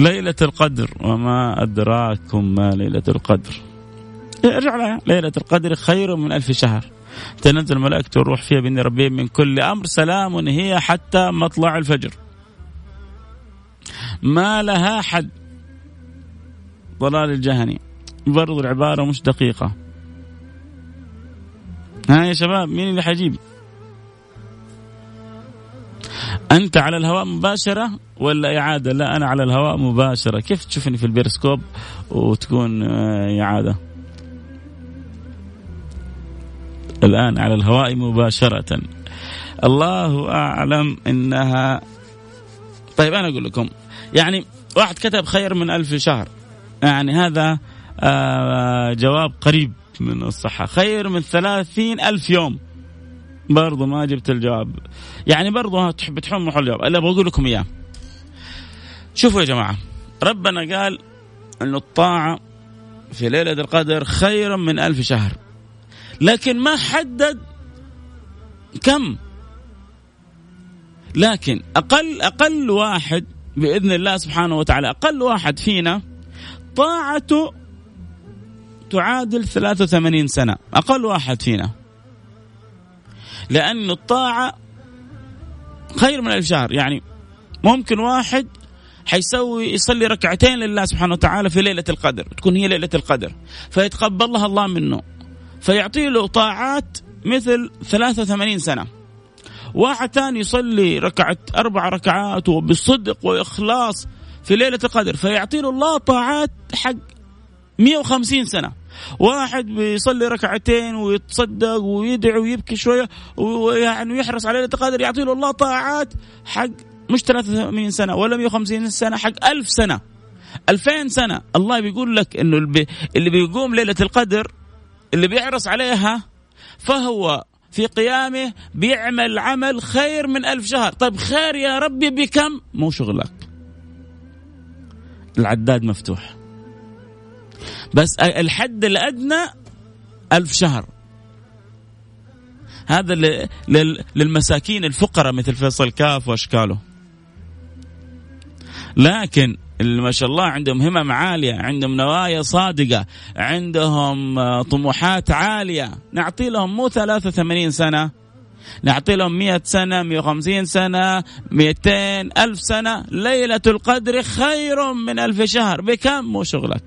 ليلة القدر. وما أدراكم ما ليلة القدر. ارجع لها. ليلة القدر خير من ألف شهر. تنزل ملائكة الروح فيها بإذن ربهم من كل أمر. سلام هي حتى مطلع الفجر. ما لها حد ضلال الجهني. برضو العبارة مش دقيقة. ها يا شباب مين اللي حيجيب؟ أنت على الهواء مباشرة؟ ولا إعادة؟ لا أنا على الهواء مباشرة، كيف تشوفني في البيرسكوب وتكون آه، إعادة؟ الآن على الهواء مباشرة. الله أعلم إنها طيب أنا أقول لكم يعني واحد كتب خير من ألف شهر. يعني هذا آه، جواب قريب من الصحة. خير من ثلاثين ألف يوم. برضو ما جبت الجواب. يعني برضو تحب تحوم محل الجواب. الا بقول لكم إياه. شوفوا يا جماعة ربنا قال انه الطاعة في ليلة القدر خيرا من ألف شهر لكن ما حدد كم. لكن أقل أقل واحد بإذن الله سبحانه وتعالى أقل واحد فينا طاعته تعادل 83 سنة أقل واحد فينا. لأن الطاعة خير من ألف شهر يعني ممكن واحد حيسوي يصلي ركعتين لله سبحانه وتعالى في ليلة القدر تكون هي ليلة القدر. فيتقبلها الله منه. فيعطي له طاعات مثل 83 سنة. واحد ثاني يصلي ركعة أربع ركعات وبصدق وإخلاص في ليلة القدر. فيعطي له الله طاعات حق 150 سنة. واحد بيصلي ركعتين ويتصدق ويدعو ويبكي شوية ويعني ويحرص على ليلة القدر يعطي له الله طاعات حق مش 83 سنة ولا 150 سنة حق 1000 سنة. 2000 سنة. الله بيقول لك إنه اللي بيقوم ليلة القدر اللي بيحرص عليها فهو في قيامه بيعمل عمل خير من ألف شهر. طيب خير يا ربي بكم؟ مو شغلك. العداد مفتوح. بس الحد الأدنى ألف شهر. هذا للمساكين الفقراء مثل فيصل كاف وأشكاله. لكن ما شاء الله عندهم همم عالية عندهم نوايا صادقة عندهم آه، طموحات عالية. نعطي لهم مو 83 سنة. نعطي لهم 100 سنة 150 سنة 200 ألف سنة. ليلة القدر خير من ألف شهر. بكم؟ مو شغلك.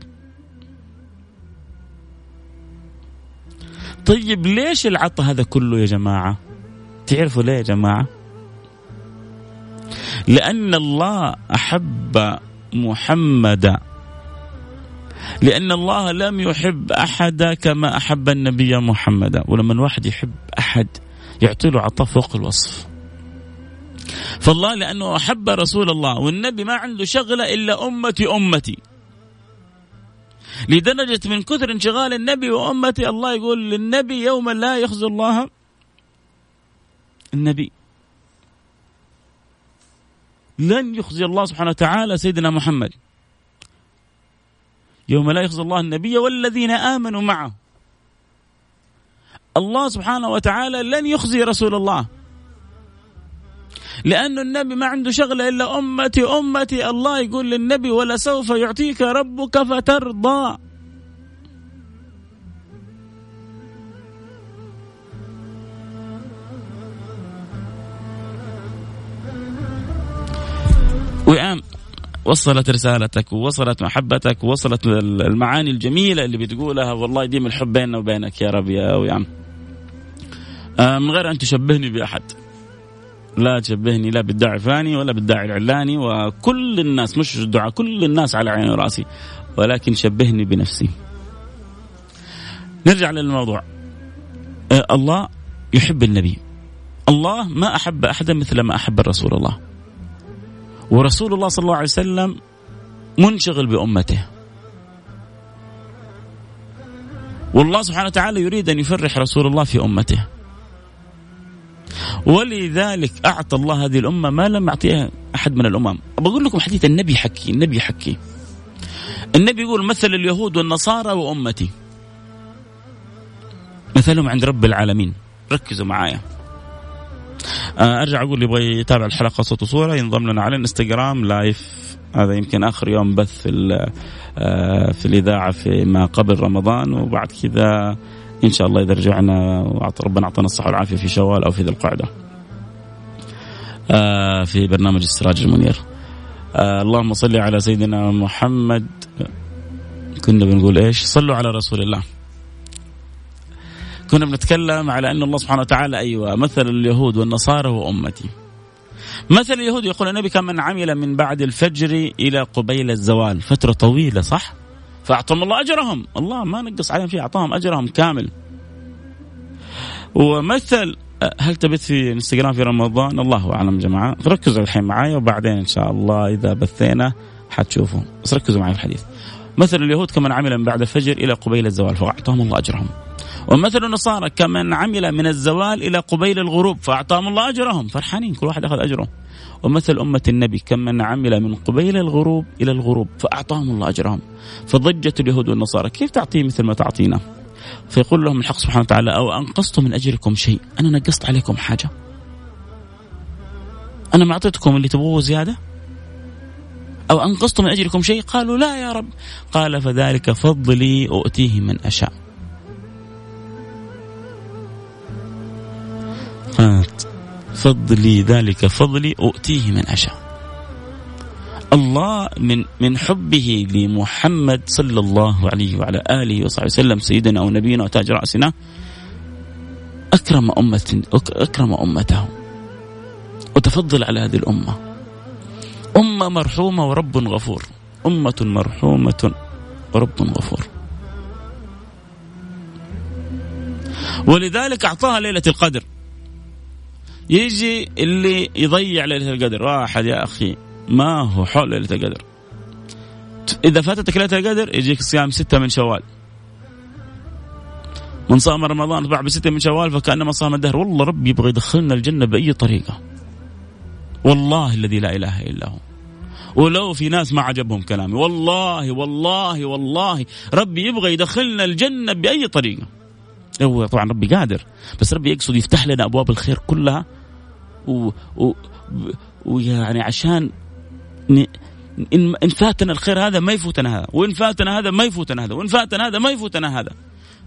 طيب ليش العطاء هذا كله يا جماعة؟ تعرفوا ليه يا جماعة؟ لأن الله أحب محمدا لأن الله لم يحب أحد كما أحب النبي محمدا ولما الواحد يحب أحد يعطي له عطاء فوق الوصف فالله لأنه أحب رسول الله والنبي ما عنده شغلة إلا أمتي أمتي. لدرجة من كثر انشغال النبي وأمتي الله يقول للنبي يوما لا يخزي الله النبي. لن يخزي الله سبحانه وتعالى سيدنا محمد. يوم لا يخزي الله النبي والذين آمنوا معه. الله سبحانه وتعالى لن يخزي رسول الله. لأن النبي ما عنده شغلة إلا أمتي أمتي الله يقول للنبي ولسوف يعطيك ربك فترضى. وئام وصلت رسالتك ووصلت محبتك ووصلت المعاني الجميلة اللي بتقولها. والله يديم الحب بيننا وبينك يا رب يا ويعم آه، من غير أن تشبهني بأحد. لا تشبهني لا بالداعي الفلاني ولا بالداعي العلاني وكل الناس مش الدعاء كل الناس على عيني ورأسي ولكن شبهني بنفسي. نرجع للموضوع. آه، الله يحب النبي. الله ما أحب أحدا مثل ما أحب الرسول الله. ورسول الله صلى الله عليه وسلم منشغل بأمته. والله سبحانه وتعالى يريد أن يفرح رسول الله في أمته. ولذلك أعطى الله هذه الأمة ما لم يعطيها أحد من الأمم. بقول لكم حديث النبي حكي النبي حكي. النبي يقول مثل اليهود والنصارى وأمتي. مثلهم عند رب العالمين. ركزوا معايا. أرجع أقول اللي يبغى يتابع الحلقة صوت وصورة ينضم لنا على الإنستغرام لايف هذا يمكن آخر يوم بث في آه، في الإذاعة في ما قبل رمضان وبعد كذا إن شاء الله إذا رجعنا ربنا أعطانا الصحة والعافية في شوال أو في ذي القعدة. آه، في برنامج السراج المنير. اللهم صل على سيدنا محمد كنا بنقول إيش؟ صلوا على رسول الله. كنا بنتكلم على أن الله سبحانه وتعالى أيوة مثل اليهود والنصارى وأمتي. مثل اليهود يقول النبي من عمل من بعد الفجر إلى قبيل الزوال. فترة طويلة صح؟ فأعطاهم الله أجرهم. الله ما نقص عليهم شيء أعطاهم أجرهم كامل. ومثل هل تبث في انستغرام في رمضان؟ الله أعلم جماعة. ركزوا الحين معايا وبعدين إن شاء الله إذا بثينا حتشوفوا. بس ركزوا معي في الحديث. مثل اليهود كمن عمل من بعد الفجر إلى قبيل الزوال فأعطاهم الله أجرهم. ومثل النصارى كمن عمل من الزوال إلى قبيل الغروب فأعطاهم الله أجرهم. فرحانين كل واحد أخذ أجره. ومثل أمة النبي كمن عمل من قبيل الغروب إلى الغروب فأعطاهم الله أجرهم. فضجت اليهود والنصارى كيف تعطيه مثل ما تعطينا؟ فيقول لهم الحق سبحانه وتعالى أو أنقصت من أجركم شيء؟ أنا نقصت عليكم حاجة. أنا ما أعطيتكم اللي تبغوه زيادة؟ أو أنقصت من أجركم شيء؟ قالوا لا يا رب. قال فذلك فضلي أؤتيه من أشاء. فضلي ذلك فضلي أؤتيه من أشاء. الله من من حبه لمحمد صلى الله عليه وعلى آله وصحبه وسلم سيدنا ونبينا وتاج رأسنا. أكرم أمة أكرم أمته وتفضل على هذه الأمة. أمة مرحومة ورب غفور. أمة مرحومة ورب غفور. ولذلك أعطاها ليلة القدر. يجي اللي يضيع ليلة القدر. واحد يا أخي ما هو حول ليلة القدر. إذا فاتتك ليلة القدر يجيك صيام ستة من شوال. من صام رمضان بعد بستة من شوال فكأنما صام الدهر. والله ربي يبغى يدخلنا الجنة بأي طريقة. والله الذي لا إله إلا هو. ولو في ناس ما عجبهم كلامي. والله والله والله. ربي يبغى يدخلنا الجنة بأي طريقة. هو طبعا ربي قادر. بس ربي يقصد يفتح لنا أبواب الخير كلها. و, و... ويعني عشان ن... إن, إن فاتنا الخير هذا ما يفوتنا هذا. وإن فاتنا هذا ما يفوتنا هذا. وإن فاتنا هذا ما يفوتنا هذا.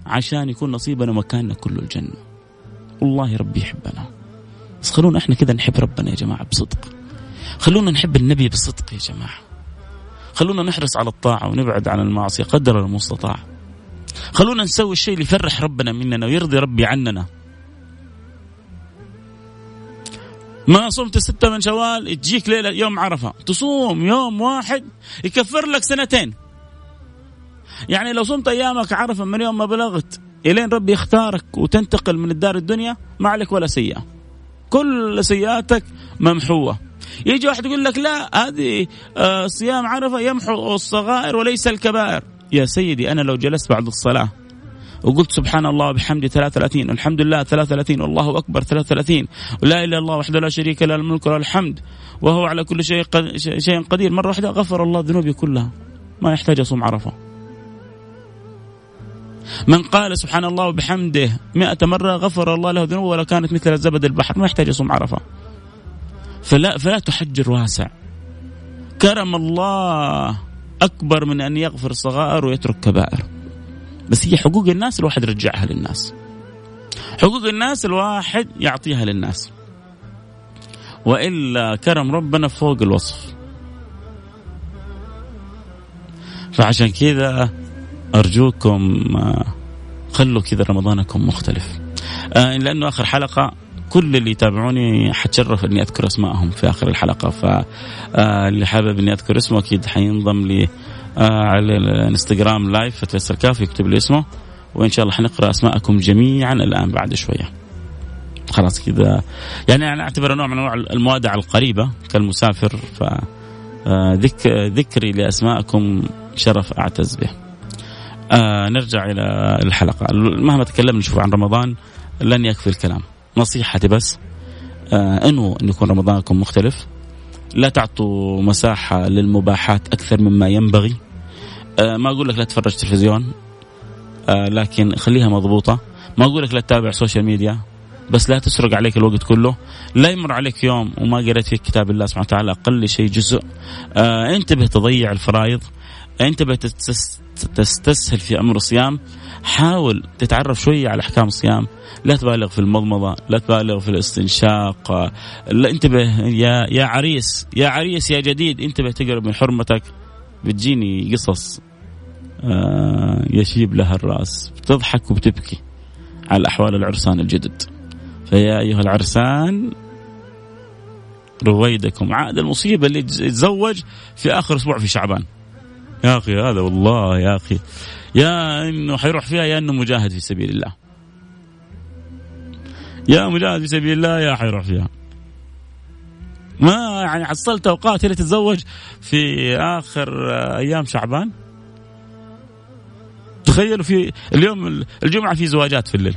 عشان يكون نصيبنا ومكاننا كله الجنة. والله ربي يحبنا. بس خلونا إحنا كذا نحب ربنا يا جماعة بصدق. خلونا نحب النبي بصدق يا جماعة. خلونا نحرص على الطاعة ونبعد عن المعصية قدر المستطاع. خلونا نسوي الشيء اللي يفرح ربنا مننا ويرضي ربي عننا. ما صمت ستة من شوال تجيك ليلة يوم عرفة. تصوم يوم واحد يكفر لك سنتين. يعني لو صمت أيامك عرفة من يوم ما بلغت إلين ربي يختارك وتنتقل من الدار الدنيا ما عليك ولا سيئة. كل سيئاتك ممحوة. يجي واحد يقول لك لا هذه آه، صيام عرفة يمحو الصغائر وليس الكبائر. يا سيدي أنا لو جلست بعد الصلاة وقلت سبحان الله وبحمده 33 والحمد لله 33 والله أكبر 33 ولا إله إلا الله وحده لا شريك له الملك وله الحمد وهو على كل شيء شيء قدير. مرة واحدة غفر الله ذنوبي كلها. ما يحتاج أصوم عرفة. من قال سبحان الله وبحمده مئة مرة غفر الله له ذنوبه ولو كانت مثل زبد البحر ما يحتاج يصوم عرفة. فلا فلا تحجر واسع كرم الله أكبر من أن يغفر الصغائر ويترك كبائر. بس هي حقوق الناس الواحد يرجعها للناس. حقوق الناس الواحد يعطيها للناس. وإلا كرم ربنا فوق الوصف. فعشان كذا أرجوكم آه، خلوا كذا رمضانكم مختلف. آه، لأنه آخر حلقة كل اللي يتابعوني حتشرف إني أذكر اسمائهم في آخر الحلقة. فاللي آه، حابب إني أذكر اسمه أكيد حينضم لي على الإنستغرام لايف فتيسر كاف يكتب لي اسمه. وإن شاء الله حنقرأ أسماءكم جميعا الآن بعد شوية. خلاص كذا. يعني أنا أعتبر نوع من أنواع الموادعة القريبة كالمسافر. ف ذك ذكري لأسماءكم شرف أعتز به. آه نرجع إلى الحلقة. مهما تكلمنا نشوف عن رمضان لن يكفي الكلام. نصيحتي بس آه إنه إن يكون رمضانكم مختلف. لا تعطوا مساحة للمباحات أكثر مما ينبغي. آه ما أقول لك لا تتفرج تلفزيون آه لكن خليها مضبوطة. ما أقول لك لا تتابع social media بس لا تسرق عليك الوقت كله. لا يمر عليك يوم وما قريت فيه كتاب الله سبحانه وتعالى أقل شيء جزء. آه انتبه تضيع الفرائض. انتبه تستسهل في أمر الصيام حاول تتعرف شوية على أحكام الصيام. لا تبالغ في المضمضة لا تبالغ في الاستنشاق. لا انتبه يا يا عريس يا عريس يا جديد انتبه تقرب من حرمتك. بتجيني قصص آه يشيب لها الرأس بتضحك وبتبكي على احوال العرسان الجدد. فيا أيها العرسان رويدكم. عاد المصيبة اللي يتزوج في آخر أسبوع في شعبان. يا أخي هذا والله يا أخي. يا إنه حيروح فيها يا إنه مجاهد في سبيل الله. يا مجاهد في سبيل الله يا حيروح فيها. ما يعني حصلت أوقات اللي تتزوج في آخر أيام شعبان؟ تخيلوا في اليوم الجمعة في زواجات في الليل.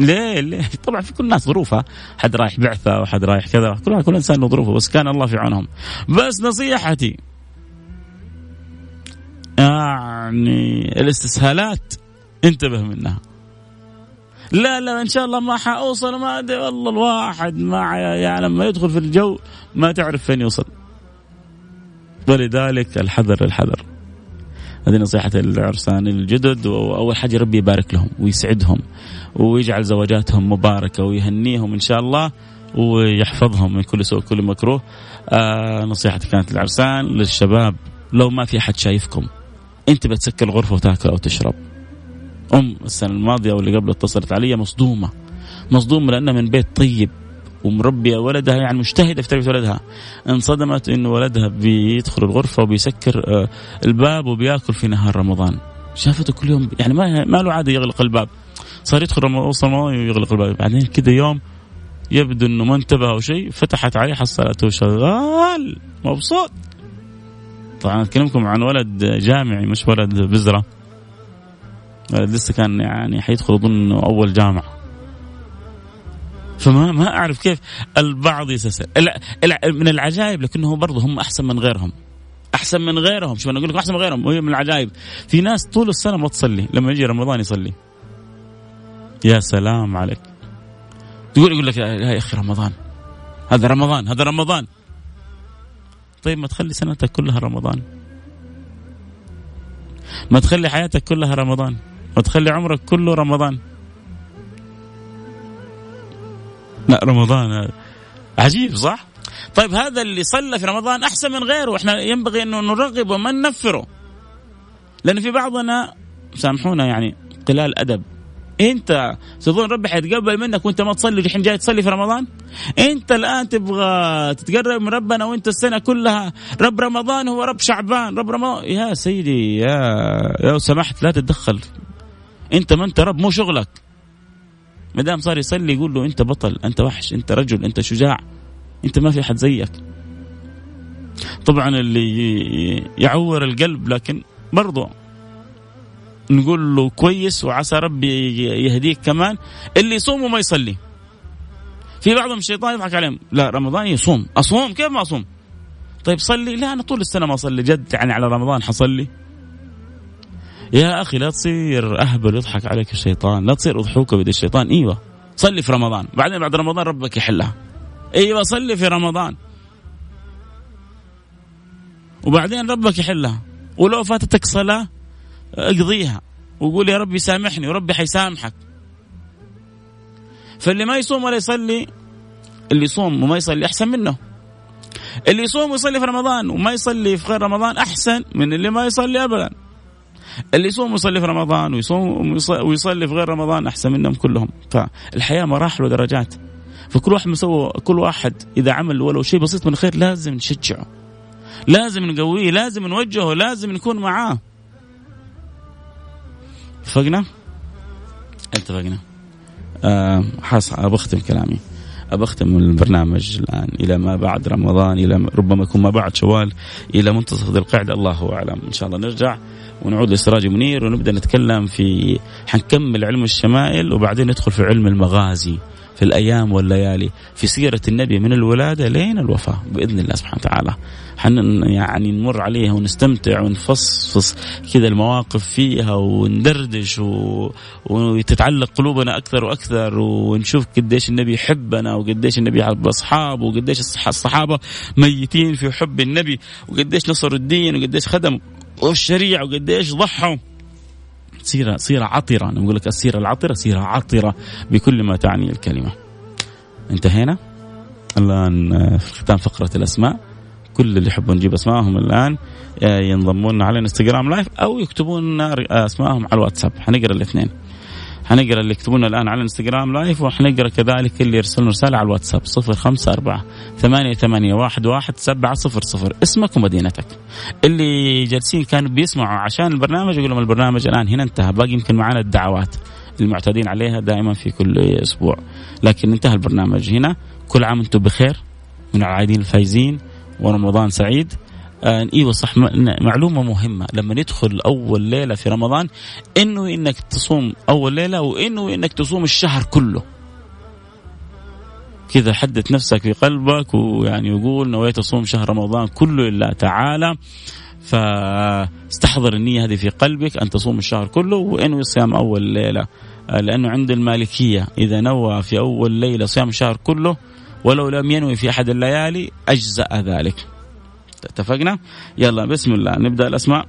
ليه؟ ليه؟ طبعا في كل الناس ظروفها. حد رايح بعثة وحد رايح كذا. كل كل إنسان له ظروفه بس كان الله في عونهم. بس نصيحتي يعني الاستسهالات. انتبه منها. لا لا إن شاء الله ما حأوصل ما أدري والله الواحد ما يعني لما يدخل في الجو ما تعرف فين يوصل. ولذلك الحذر الحذر هذه نصيحة العرسان الجدد وأول حاجة ربي يبارك لهم ويسعدهم ويجعل زواجاتهم مباركة ويهنيهم إن شاء الله ويحفظهم من كل سوء كل مكروه. آه نصيحتي كانت للعرسان للشباب لو ما في أحد شايفكم. أنت بتسكر الغرفة وتاكل أو تشرب. أم السنة الماضية واللي قبل اتصلت علي مصدومة. مصدومة لأنها من بيت طيب. ومربيه ولدها يعني مجتهدة في تربية ولدها. انصدمت إنه ولدها بيدخل الغرفة وبيسكر آه، الباب وبياكل في نهار رمضان. شافته كل يوم يعني ما ما له عادة يغلق الباب. صار يدخل رمضان ويغلق الباب. بعدين كذا يوم يبدو إنه ما انتبه أو شيء فتحت عليه حصلته شغال. مبسوط. طبعا أكلمكم عن ولد جامعي مش ولد بزرة. لسه كان يعني حيدخل أظن أول جامعة. فما ما أعرف كيف البعض يستسهل من العجائب لكنه برضه هم أحسن من غيرهم. أحسن من غيرهم. شوف أنا أقول لكم أحسن من غيرهم. وهي من العجائب. في ناس طول السنة ما تصلي. لما يجي رمضان يصلي. يا سلام عليك. تقول يقول لك يا أخي رمضان. هذا رمضان هذا رمضان. طيب ما تخلي سنتك كلها رمضان. ما تخلي حياتك كلها رمضان. ما تخلي عمرك كله رمضان. لا رمضان عجيب صح؟ طيب هذا اللي صلى في رمضان أحسن من غيره. إحنا ينبغي أنه نرغب وما ننفره. لأن في بعضنا سامحونا يعني قلال أدب. انت تظن ربي حيتقبل منك وانت ما تصلي الحين جاي تصلي في رمضان؟ انت الآن تبغى تتقرب من ربنا وانت السنة كلها رب رمضان هو رب شعبان رب رمضان. يا سيدي يا لو سمحت لا تتدخل. انت ما انت رب مو شغلك. ما دام صار يصلي يقول له انت بطل انت وحش انت رجل انت شجاع انت ما في أحد زيك. طبعا اللي يعور القلب لكن برضو نقول له كويس وعسى ربي يهديك كمان اللي يصوم وما يصلي. في بعضهم الشيطان يضحك عليهم لا رمضان يصوم أصوم؟ كيف ما أصوم؟ طيب صلي لا أنا طول السنة ما أصلي جد يعني على رمضان حصلي. يا أخي لا تصير أهبل يضحك عليك الشيطان لا تصير اضحوكه بيد الشيطان إيوه. صلي في رمضان بعدين بعد رمضان ربك يحلها. إيوه صلي في رمضان. وبعدين ربك يحلها. ولو فاتتك صلاة أقضيها. وقول يا ربي سامحني وربي حيسامحك. فاللي ما يصوم ولا يصلي اللي يصوم وما يصلي أحسن منه. اللي يصوم ويصلي في رمضان وما يصلي في غير رمضان أحسن من اللي ما يصلي ابدا. اللي يصوم ويصلي في رمضان ويصوم ويصلي في غير رمضان أحسن منهم كلهم. فالحياة مراحل ودرجات. فكل واحد مسوي كل واحد إذا عمل ولو شيء بسيط من الخير لازم نشجعه. لازم نقويه لازم نوجهه لازم نكون معاه. اتفقنا؟ اتفقنا. أه حاس أختم كلامي. أختم البرنامج الآن. إلى ما بعد رمضان إلى ربما يكون ما بعد شوال إلى منتصف ذي القعدة الله أعلم. إن شاء الله نرجع ونعود لسراج منير ونبدأ نتكلم في حنكمل علم الشمائل وبعدين ندخل في علم المغازي. في الأيام والليالي في سيرة النبي من الولادة لين الوفاة بإذن الله سبحانه وتعالى. حن يعني نمر عليها ونستمتع ونفصفص كذا المواقف فيها وندردش و... وتتعلق قلوبنا أكثر وأكثر ونشوف قديش النبي يحبنا وقديش النبي يحب أصحابه وقديش الصحابة ميتين في حب النبي وقديش نصروا الدين وقديش خدموا والشريعة وقديش ضحوا. سيرة سيرة عطرة. أنا بقول لك السيرة العطرة سيرة عطرة بكل ما تعني الكلمة. انتهينا؟ الآن آه، في ختام فقرة الأسماء. كل اللي يحبون نجيب اسمائهم الآن آه، ينضمون على الإنستغرام live أو يكتبون اسمائهم على الواتساب. حنقرأ الاثنين. حنقرا اللي يكتبون الآن على الانستغرام live وحنقرأ كذلك اللي يرسلون رسالة على الواتساب 054 ثمانية ثمانية واحد واحد سبعة صفر صفر. اسمك ومدينتك. اللي جالسين كانوا بيسمعوا عشان البرنامج يقول لهم البرنامج الآن هنا انتهى باقي يمكن معنا الدعوات المعتادين عليها دائما في كل أسبوع. لكن انتهى البرنامج. هنا كل عام أنتم بخير من العايدين الفايزين ورمضان سعيد. آه أيوه صح معلومة مهمة. لما ندخل أول ليلة في رمضان إنه إنك تصوم أول ليلة وإنه إنك تصوم الشهر كله. كذا حدث نفسك في قلبك ويعني يقول نويت أصوم شهر رمضان كله لله تعالى. فاستحضر النية هذه في قلبك أن تصوم الشهر كله وانوي صيام أول ليلة. آه، لأنه عند المالكية إذا نوى في أول ليلة صيام الشهر كله ولو لم ينوي في أحد الليالي أجزأ ذلك. اتفقنا؟ يلا بسم الله. نبدأ الأسماء.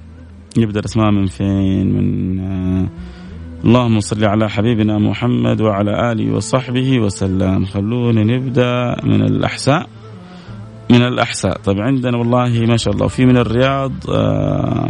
نبدأ الأسماء من فين؟ من آه اللهم صل على حبيبنا محمد وعلى آله وصحبه وسلم. خلونا نبدأ من الأحساء. من الأحساء. طيب عندنا والله ما شاء الله في من الرياض آه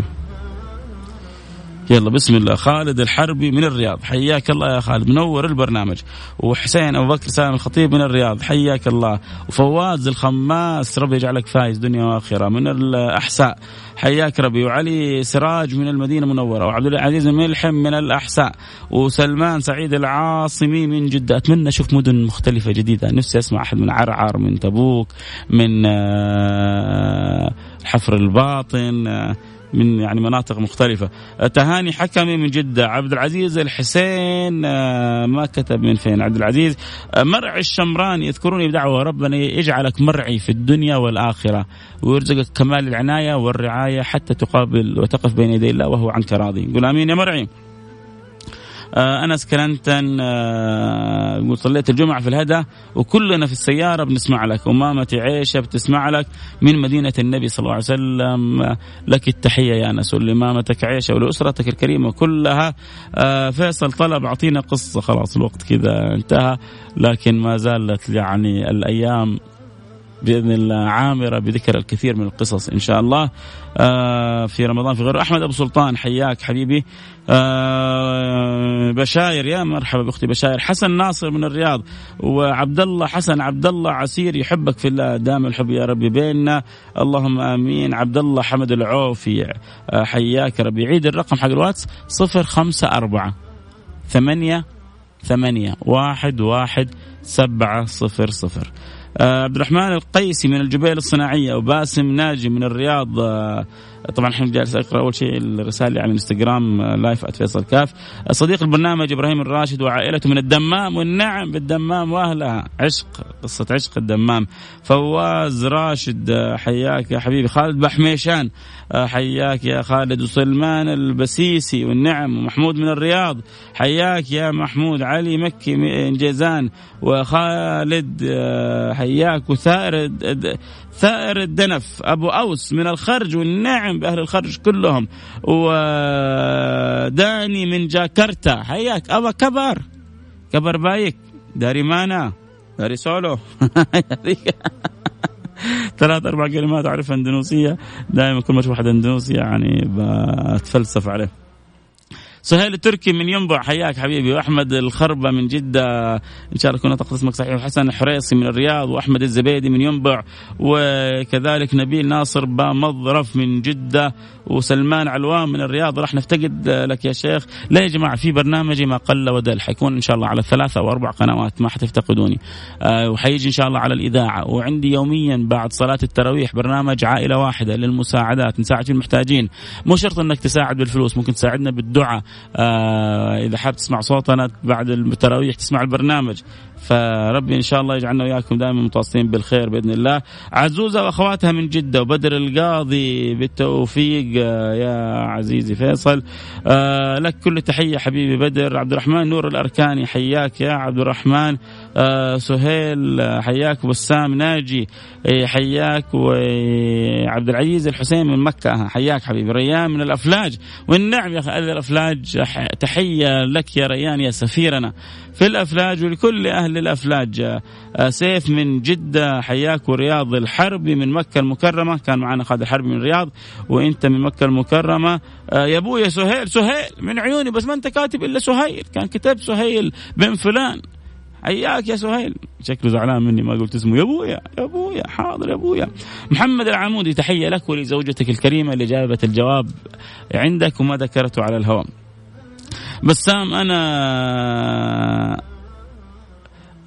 يلا بسم الله. خالد الحربي من الرياض. حياك الله يا خالد. منور البرنامج. وحسين أبو بكر سالم الخطيب من الرياض. حياك الله. وفواز الخماس. ربي يجعلك فايز دنيا وآخرة. من الأحساء. حياك ربي. وعلي سراج من المدينة المنورة. وعبد العزيز الملحم من الأحساء. وسلمان سعيد العاصمي من جدة. أتمنى أشوف مدن مختلفة جديدة. نفسي أسمع أحد من عرعر من تبوك من آه، حفر الباطن آه، من يعني مناطق مختلفة. تهاني حكمي من جدة عبد العزيز الحسين آه، ما كتب من فين. عبد العزيز آه، مرعي الشمراني يذكروني بدعوة ربنا يجعلك مرعي في الدنيا والآخرة ويرزقك كمال العناية والرعاية حتى تقابل وتقف بين يدي الله وهو عنك راضي. قول آمين يا مرعي. أنس كلنتن آه يقول صليت الجمعة في الهدى وكلنا في السيارة بنسمع لك امامه عيشه بتسمع لك من مدينة النبي صلى الله عليه وسلم. لك التحية يا أنس ولامامتك عيشة ولأسرتك الكريمة كلها. آه فيصل طلب أعطينا قصة خلاص الوقت كذا انتهى لكن ما زالت يعني الأيام بإذن الله عامرة بذكر الكثير من القصص إن شاء الله. آه في رمضان في غير أحمد أبو سلطان حياك حبيبي. آه بشاير يا مرحبا بأختي بشاير. حسن ناصر من الرياض. وعبد الله حسن عبد الله عسير يحبك في الله دام الحب يا ربي بيننا. اللهم آمين. عبد الله حمد العوفي. آه حياك ربي. عيد الرقم حق الواتس صفر خمسة أربعة ثمانية ثمانية واحد واحد سبعة صفر صفر. عبد الرحمن القيسي من الجبيل الصناعية وباسم ناجي من الرياض آه، طبعا الحين جالس أقرأ أول شيء الرسائل على الإنستغرام live @فيصل كاف صديق البرنامج إبراهيم الراشد وعائلته من الدمام والنعم بالدمام وأهلها. عشق قصة عشق الدمام. فواز راشد حياك يا حبيبي. خالد بحميشان حياك يا خالد وسلمان البسيسي والنعم ومحمود من الرياض. حياك يا محمود علي مكي من جيزان. وخالد حياك وثائر ثائر الدنف. أبو أوس من الخرج والنعم بأهل الخرج كلهم. وداني من جاكرتا. حياك أبا كبر. كبر بايك. داري مانا. داري سولو. ثلاث أربع كلمات اعرف إندونيسية. دائما كل ما أشوف واحد إندونيسي يعني بتفلسف عليه. سهيل التركي من ينبع. حياك حبيبي. وأحمد الخربة من جدة. إن شاء الله كنا نطق اسمك صحيح. وحسن الحريصي من الرياض. وأحمد الزبيدي من ينبع. وكذلك نبيل ناصر بمظرف من جدة. وسلمان علوان من الرياض. راح نفتقد لك يا شيخ. لا يا جماعة في برنامجي ما قل ودل. حيكون إن شاء الله على ثلاثة أو أربع قنوات ما حتفتقدوني. أه وحيجي إن شاء الله على الإذاعة. وعندي يوميا بعد صلاة التراويح برنامج عائلة واحدة للمساعدات. نساعد المحتاجين. مو شرط إنك تساعد بالفلوس. ممكن تساعدنا بالدعاء. آه إذا حاب تسمع صوتنا بعد التراويح تسمع البرنامج. فربي إن شاء الله يجعلنا وإياكم دائما متواصلين بالخير بإذن الله. عزوزة وأخواتها من جدة وبدر القاضي بالتوفيق آه، يا عزيزي فيصل. آه لك كل تحية حبيبي بدر. عبد الرحمن نور الأركاني حياك يا عبد الرحمن. آه سهيل حياك. بسام ناجي حياك. وعبد العزيز الحسين من مكة حياك حبيبي. ريان من الأفلاج. والنعم يا أخي الأفلاج تحية لك يا ريان يا سفيرنا. في الأفلاج ولكل أهل الأفلاج. آه، سيف من جدة حياك ورياض الحربي من مكة المكرمة. كان معنا خالد الحربي من الرياض وأنت من مكة المكرمة. آه، يا ابويا سهيل سهيل من عيوني بس ما أنت كاتب إلا سهيل. كان كتب سهيل بن فلان. حياك يا سهيل. شكله زعلان مني ما قلت اسمه. يا ابويا يا ابويا حاضر يا ابويا محمد العمودي تحية لك ولزوجتك الكريمة اللي جابت الجواب عندك وما ذكرته على الهواء. بسام أنا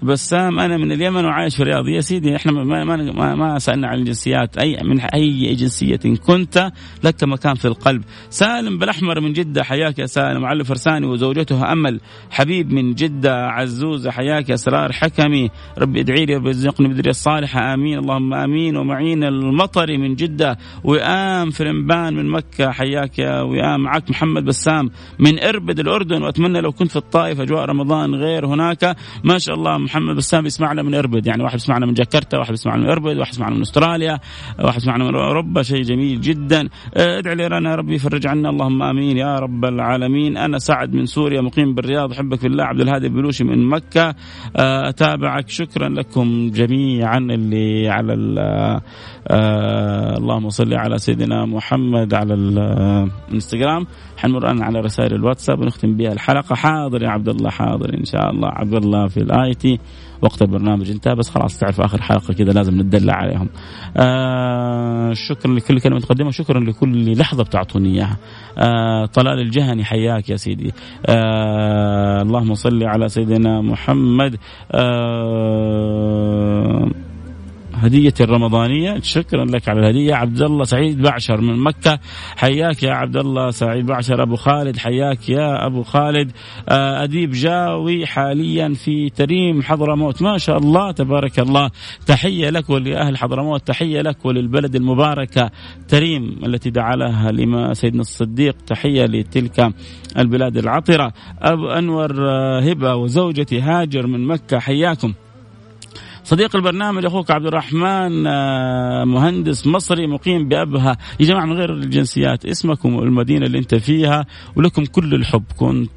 بسام أنا من اليمن وعايش في الرياض. يا سيدي إحنا ما ما ما, ما سألنا عن الجنسيات. اي من أي جنسية كنت لك مكان في القلب. سالم بالأحمر من جدة حياك يا سالم. معلم فرساني وزوجته أمل. حبيب من جدة عزوزه حياك يا أسرار حكمي. ربي ادعي لي ربي يرزقني بالذريه الصالحه آمين. اللهم آمين. ومعين المطري من جدة. وئام فرنبان من مكة. حياك يا وئام. معك محمد بسام. من إربد الأردن. وأتمنى لو كنت في الطائف أجواء رمضان غير هناك. ما شاء الله محمد بسام يسمعنا من إربد. يعني واحد يسمعنا من جاكرتا واحد يسمعنا من إربد واحد يسمعنا من أستراليا واحد يسمعنا من أوروبا. شيء جميل جدا. آه، ادعي لي يا ربي يفرج عنا. اللهم آمين يا رب العالمين. أنا سعد من سوريا مقيم بالرياض. أحبك في الله. عبد الهادي البلوشي من مكة. آه، أتابعك. شكرا لكم جميعا اللي على آه اللهم صل على سيدنا محمد على الانستغرام حنمر الان على رسائل الواتساب ونختم بها الحلقة حاضر يا عبد الله حاضر إن شاء الله عبد الله في ال IT وقت البرنامج انتهى بس خلاص تعرف آخر حلقة كذا لازم نتدلع عليهم. آه شكرا لكل كلمة تقدمها شكرا لكل لحظة بتعطوني إياها. آه طلال الجهني حياك يا سيدي. آه اللهم صل على سيدنا محمد. آه هدية الرمضانية. شكرا لك على الهدية. عبد الله سعيد بعشر من مكة. حياك يا عبد الله سعيد بعشر. أبو خالد حياك يا أبو خالد. آه، أديب جاوي حاليا في تريم حضرموت. ما شاء الله تبارك الله. تحية لك ولأهل حضرموت. تحية لك وللبلد المباركة تريم التي دعا لها لما سيدنا الصديق. تحية لتلك البلاد العطرة. أبو أنور آه، هبة وزوجتي هاجر من مكة. حياكم. صديق البرنامج أخوك عبد الرحمن آه، مهندس مصري مقيم بأبها. يا جماعة من غير الجنسيات اسمكم والمدينة اللي أنت فيها ولكم كل الحب. كنت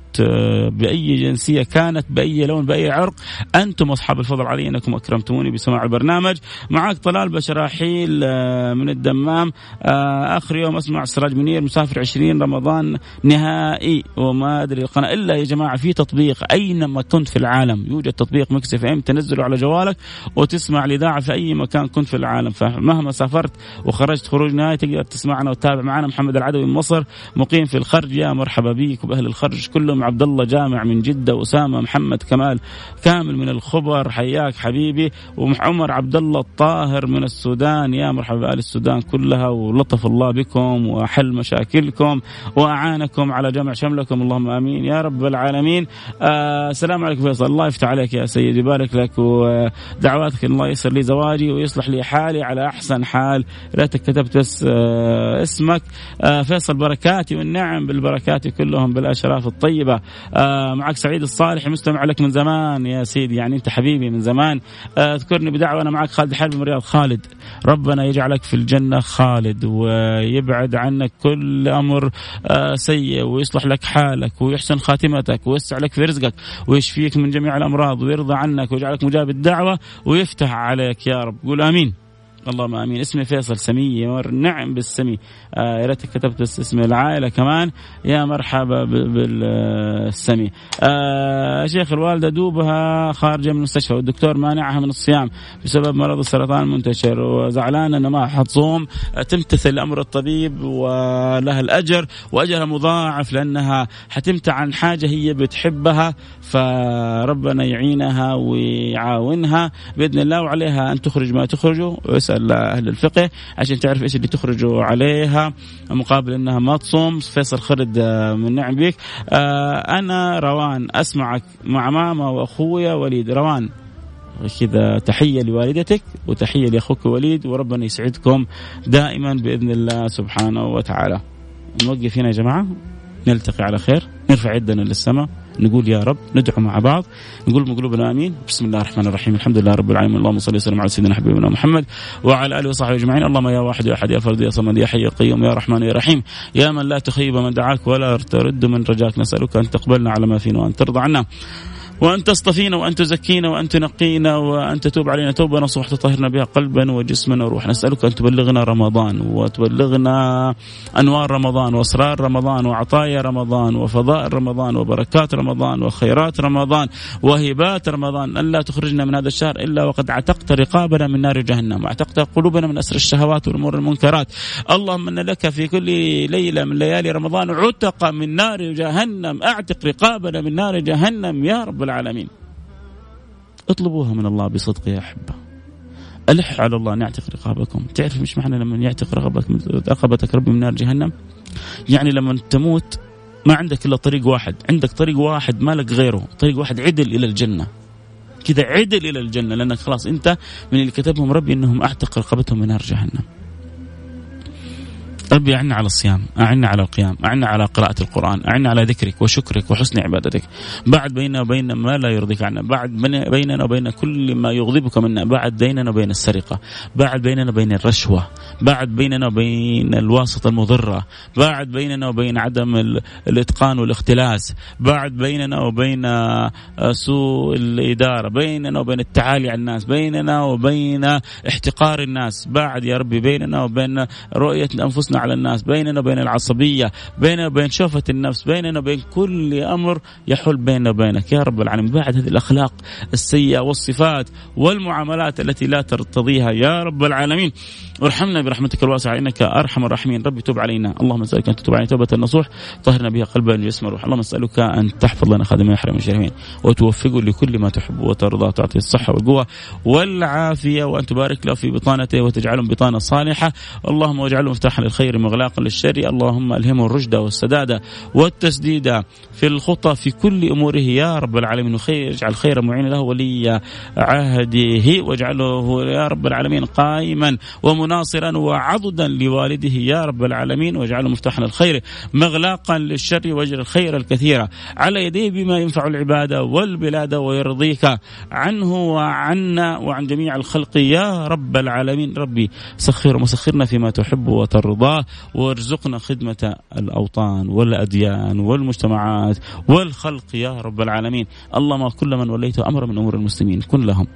بأي جنسية كانت بأي لون بأي عرق. أنتم أصحاب الفضل علي إنكم أكرمتموني بسماع البرنامج. معك طلال بشراحيل آه، من الدمام. آه، آخر يوم أسمع سراج منير مسافر 20 رمضان نهائي. وما أدري القناة. إلا يا جماعة في تطبيق. أينما كنت في العالم يوجد تطبيق Mix FM. تنزله على جوالك وتسمع الاذاعه في أي مكان كنت في العالم. فمهما سافرت وخرجت خروج نهائي تقدر تسمعنا وتتابع معنا. محمد العدوي من مصر مقيم في الخرج. يا مرحبا بيك وبأهل الخرج كلهم. عبد الله جامع من جدة اسامه محمد كمال كامل من الخبر حياك حبيبي. وعمر عبد الله الطاهر من السودان. يا مرحبا بآل السودان كلها ولطف الله بكم وحل مشاكلكم وأعانكم على جمع شملكم. اللهم آمين. يا رب العالمين. آه السلام عليكم فيصل. الله يفتح عليك يا سيدي. يبارك لك ودعواتك الله يسر لي زواجي ويصلح لي حالي على أحسن حال. ريتك كتبت بس آه اسمك. آه فيصل بركاتي والنعم بالبركات كلهم بالأشراف آه معك سعيد الصالح مستمع لك من زمان. يا سيدي يعني أنت حبيبي من زمان. آه اذكرني بدعوة أنا معك خالد حلبي من الرياض خالد ربنا يجعلك في الجنة خالد ويبعد عنك كل أمر آه سيء ويصلح لك حالك ويحسن خاتمتك ويوسع لك في رزقك ويشفيك من جميع الأمراض ويرضى عنك ويجعلك مجاب الدعوة ويفتح عليك يا رب. قول آمين. اللهم آمين. اسمي فيصل سمي. نعم بالسمي. آه يا ريتك كتبت اسم العائلة كمان. يا مرحبا بالسمي. آه شيخ الوالدة دوبها خارجة من المستشفى والدكتور مانعها من الصيام بسبب مرض السرطان المنتشر وزعلانه انها ما حتصوم آه تمتثل أمر الطبيب ولها الأجر واجرها مضاعف لأنها حتمتع عن حاجة هي بتحبها فربنا يعينها ويعاونها بإذن الله وعليها أن تخرج ما تخرجه أسأل أهل الفقه عشان تعرف إيش اللي تخرجوا عليها مقابل إنها ما تصوم. فيصل خرد آه، من نعم بك آه، أنا روان أسمعك مع ماما وأخويا وليد. روان كذا تحية لوالدتك وتحية لأخوك وليد وربنا يسعدكم دائما بإذن الله سبحانه وتعالى. نوقف هنا يا جماعة. نلتقي على خير. نرفع يدنا للسماء. نقول يا رب ندعو مع بعض نقول من قلوبنا آمين. بسم الله الرحمن الرحيم. الحمد لله رب العالمين. اللهم صل وسلم على سيدنا حبيبنا محمد وعلى آله وصحبه أجمعين. اللهم يا واحد يا أحد يا فرد يا صمد يا حي يا قيوم يا رحمن يا رحيم. يا من لا تخيب من دعاك ولا ترد من رجاك. نسألك أن تقبلنا على ما فينا وأن ترضى عنا. وأن تصطفينا وأن تزكينا وأن تنقينا وأن تتوب علينا. توبة نصوح تطهرنا بها قلبا وجسما وروحا. نسألك أن تبلغنا رمضان وتبلغنا أنوار رمضان وأسرار رمضان وعطايا رمضان وفضائل رمضان وبركات رمضان وخيرات رمضان وهبات رمضان. أن لا تخرجنا من هذا الشهر إلا وقد عتقت رقابنا من نار جهنم. وعتقت قلوبنا من أسر الشهوات والأمور المنكرات. اللهم أن لك في كل ليلة من ليالي رمضان عتق من نار جهنم. أعتق رقابنا من نار جهنم يا رب العالمين. العالمين. اطلبوها من الله بصدق يا أحبة. ألح على الله أن يعتق رقابكم. تعرف مش معنى لما يعتق رقبتك رقبتك ربي من نار جهنم؟ يعني لما تموت ما عندك إلا طريق واحد. عندك طريق واحد ما لك غيره. طريق واحد عدل إلى الجنة. كذا عدل إلى الجنة لأنك خلاص أنت من اللي كتبهم ربي أنهم أعتق رقبتهم من نار جهنم. ربي أعنا على الصيام أعنا على القيام أعنا على قراءة القرآن أعنا على ذكرك وشكرك وحسن عبادتك. بعد بيننا وبين ما لا يرضيك عنا بعد بيننا وبين كل ما يغضبك منا بعد بيننا وبين السرقة بعد بيننا وبين الرشوة بعد بيننا وبين الواسطة المضرة بعد بيننا وبين عدم الإتقان والاختلاس بعد بيننا وبين آه، سوء الإدارة بيننا وبين التعالي على الناس بيننا وبين احتقار الناس بعد يا ربي بيننا وبين رؤية أنفسنا على الناس بيننا وبين العصبية بيننا وبين شوفة النفس بيننا وبين كل أمر يحول بيننا وبينك. يا رب العالمين بعد هذه الأخلاق السيئة والصفات والمعاملات التي لا ترتضيها يا رب العالمين. ارحمنا برحمتك الواسعة إنك أرحم الراحمين. ربي تب علينا. اللهم نسألك أن تتوب علينا. توبة النصوح طهرنا بها قلبا جسما روح اللهم نسألك أن تحفظ لنا خادم يحرم الشريفين وتوفقه لكل ما تحب وترضى تعطي الصحة والقوة والعافية وأن تبارك له في بطانته وتجعله بطانة صالحة. اللهم واجعله مفتاحا للخير مغلاقا للشر. اللهم ألهمه الرشد والسداد والتسديد في الخطى في كل أموره. يا رب العالمين وخير اجعل خير معين له ولي عهده. واجعله يا رب العالمين قائما ومناصرا وعضدا لوالده. يا رب العالمين واجعله مفتاحا للخير مغلاقا للشر. واجعل الخير الكثير على يديه بما ينفع العباد والبلاد ويرضيك عنه وعنا وعن جميع الخلق. يا رب العالمين ربي سخر وسخرنا فيما تحب وترضاه وارزقنا خدمة الأوطان والأديان والمجتمعات والخلق يا رب العالمين. اللهم كل من وليته أمر من أمور المسلمين كن لهم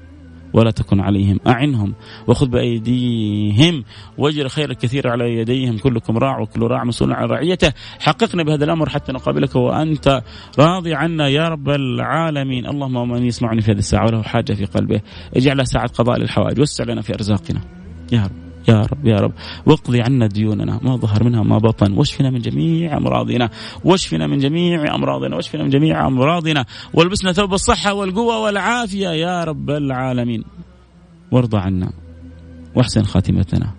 ولا تكن عليهم أعنهم وخذ بأيديهم واجر خير الكثير على يديهم كلكم راع وكل راع مسؤول عن رعيته. حققنا بهذا الأمر حتى نقابلك وأنت راضي عنا يا رب العالمين. اللهم من يسمعني في هذه الساعة وله حاجة في قلبه اجعلها ساعة قضاء للحوائج وسع لنا في أرزاقنا يا رب. يا رب يا رب. واقضي عنا ديوننا ما ظهر منها ما بطن. واشفنا من جميع أمراضنا. واشفنا من جميع أمراضنا. واشفنا من جميع أمراضنا. والبسنا ثوب الصحة والقوة والعافية يا رب العالمين. وارضى عنا واحسن خاتمتنا.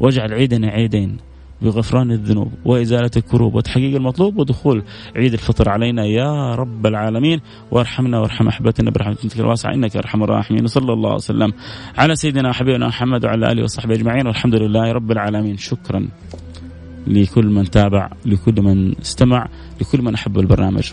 واجعل عيدنا عيدين. بغفران الذنوب وإزالة الكروب وتحقيق المطلوب ودخول عيد الفطر علينا يا رب العالمين. وارحمنا وارحم أحبتنا برحمتك. الواسعة إنك أرحم الراحمين. صلى الله وسلم على سيدنا وحبيبنا محمد وعلى آله وصحبه أجمعين. والحمد لله رب العالمين. شكرا لكل من تابع لكل من استمع لكل من أحب البرنامج.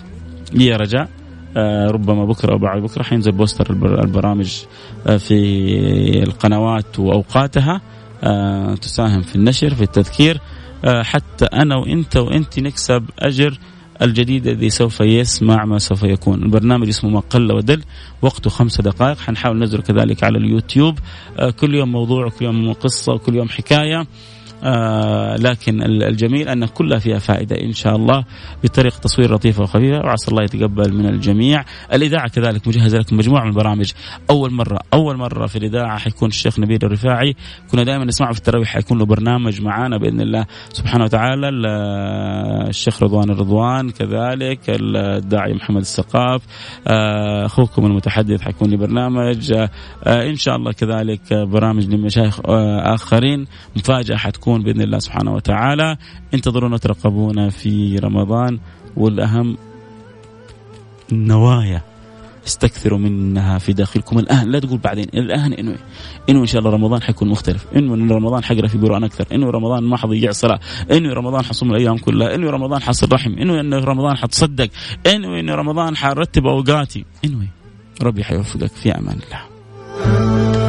لي رجاء آه ربما بكرة أو بعد بكرة حينزل بوستر البرامج آه في القنوات وأوقاتها. آه تساهم في النشر في التذكير. حتى أنا وإنت وإنت نكسب أجر الجديد الذي سوف يسمع ما سوف يكون. البرنامج اسمه ما قل ودل وقته خمسة دقائق. حنحاول ننزله كذلك على اليوتيوب. آه، كل يوم موضوع كل يوم قصة وكل يوم حكاية. آه لكن الجميل أن كلها فيها فائدة إن شاء الله بطريقة تصوير لطيفة وخفيفة وعسى الله يتقبل من الجميع. الإذاعة كذلك مجهزة لكم مجموعة من البرامج. أول مرة أول مرة في الإذاعة حيكون الشيخ نبيل الرفاعي. كنا دائما نسمعه في التراويح حيكون له برنامج معانا بإذن الله سبحانه وتعالى. الشيخ رضوان الرضوان كذلك الداعي محمد السقاف آه، أخوكم المتحدث حيكون لي برنامج. آه، إن شاء الله كذلك برامج لمشايخ آخرين. مفاجأة حتكون تكون بإذن الله سبحانه وتعالى. انتظرونا ترقبونا في رمضان والأهم النوايا استكثروا منها في داخلكم الآن. لا تقول بعدين الآن إنه إنه إن شاء الله رمضان حيكون مختلف. إنه إن رمضان حقرا في قران أكثر. إنه رمضان ما حضيع صلاة. إنه رمضان حصوم الأيام كلها. إنه رمضان حصل رحم. إنه انه رمضان حتصدق. إنه انه رمضان حرتب أوقاتي. إنه ربي حيوفقك في أمان الله.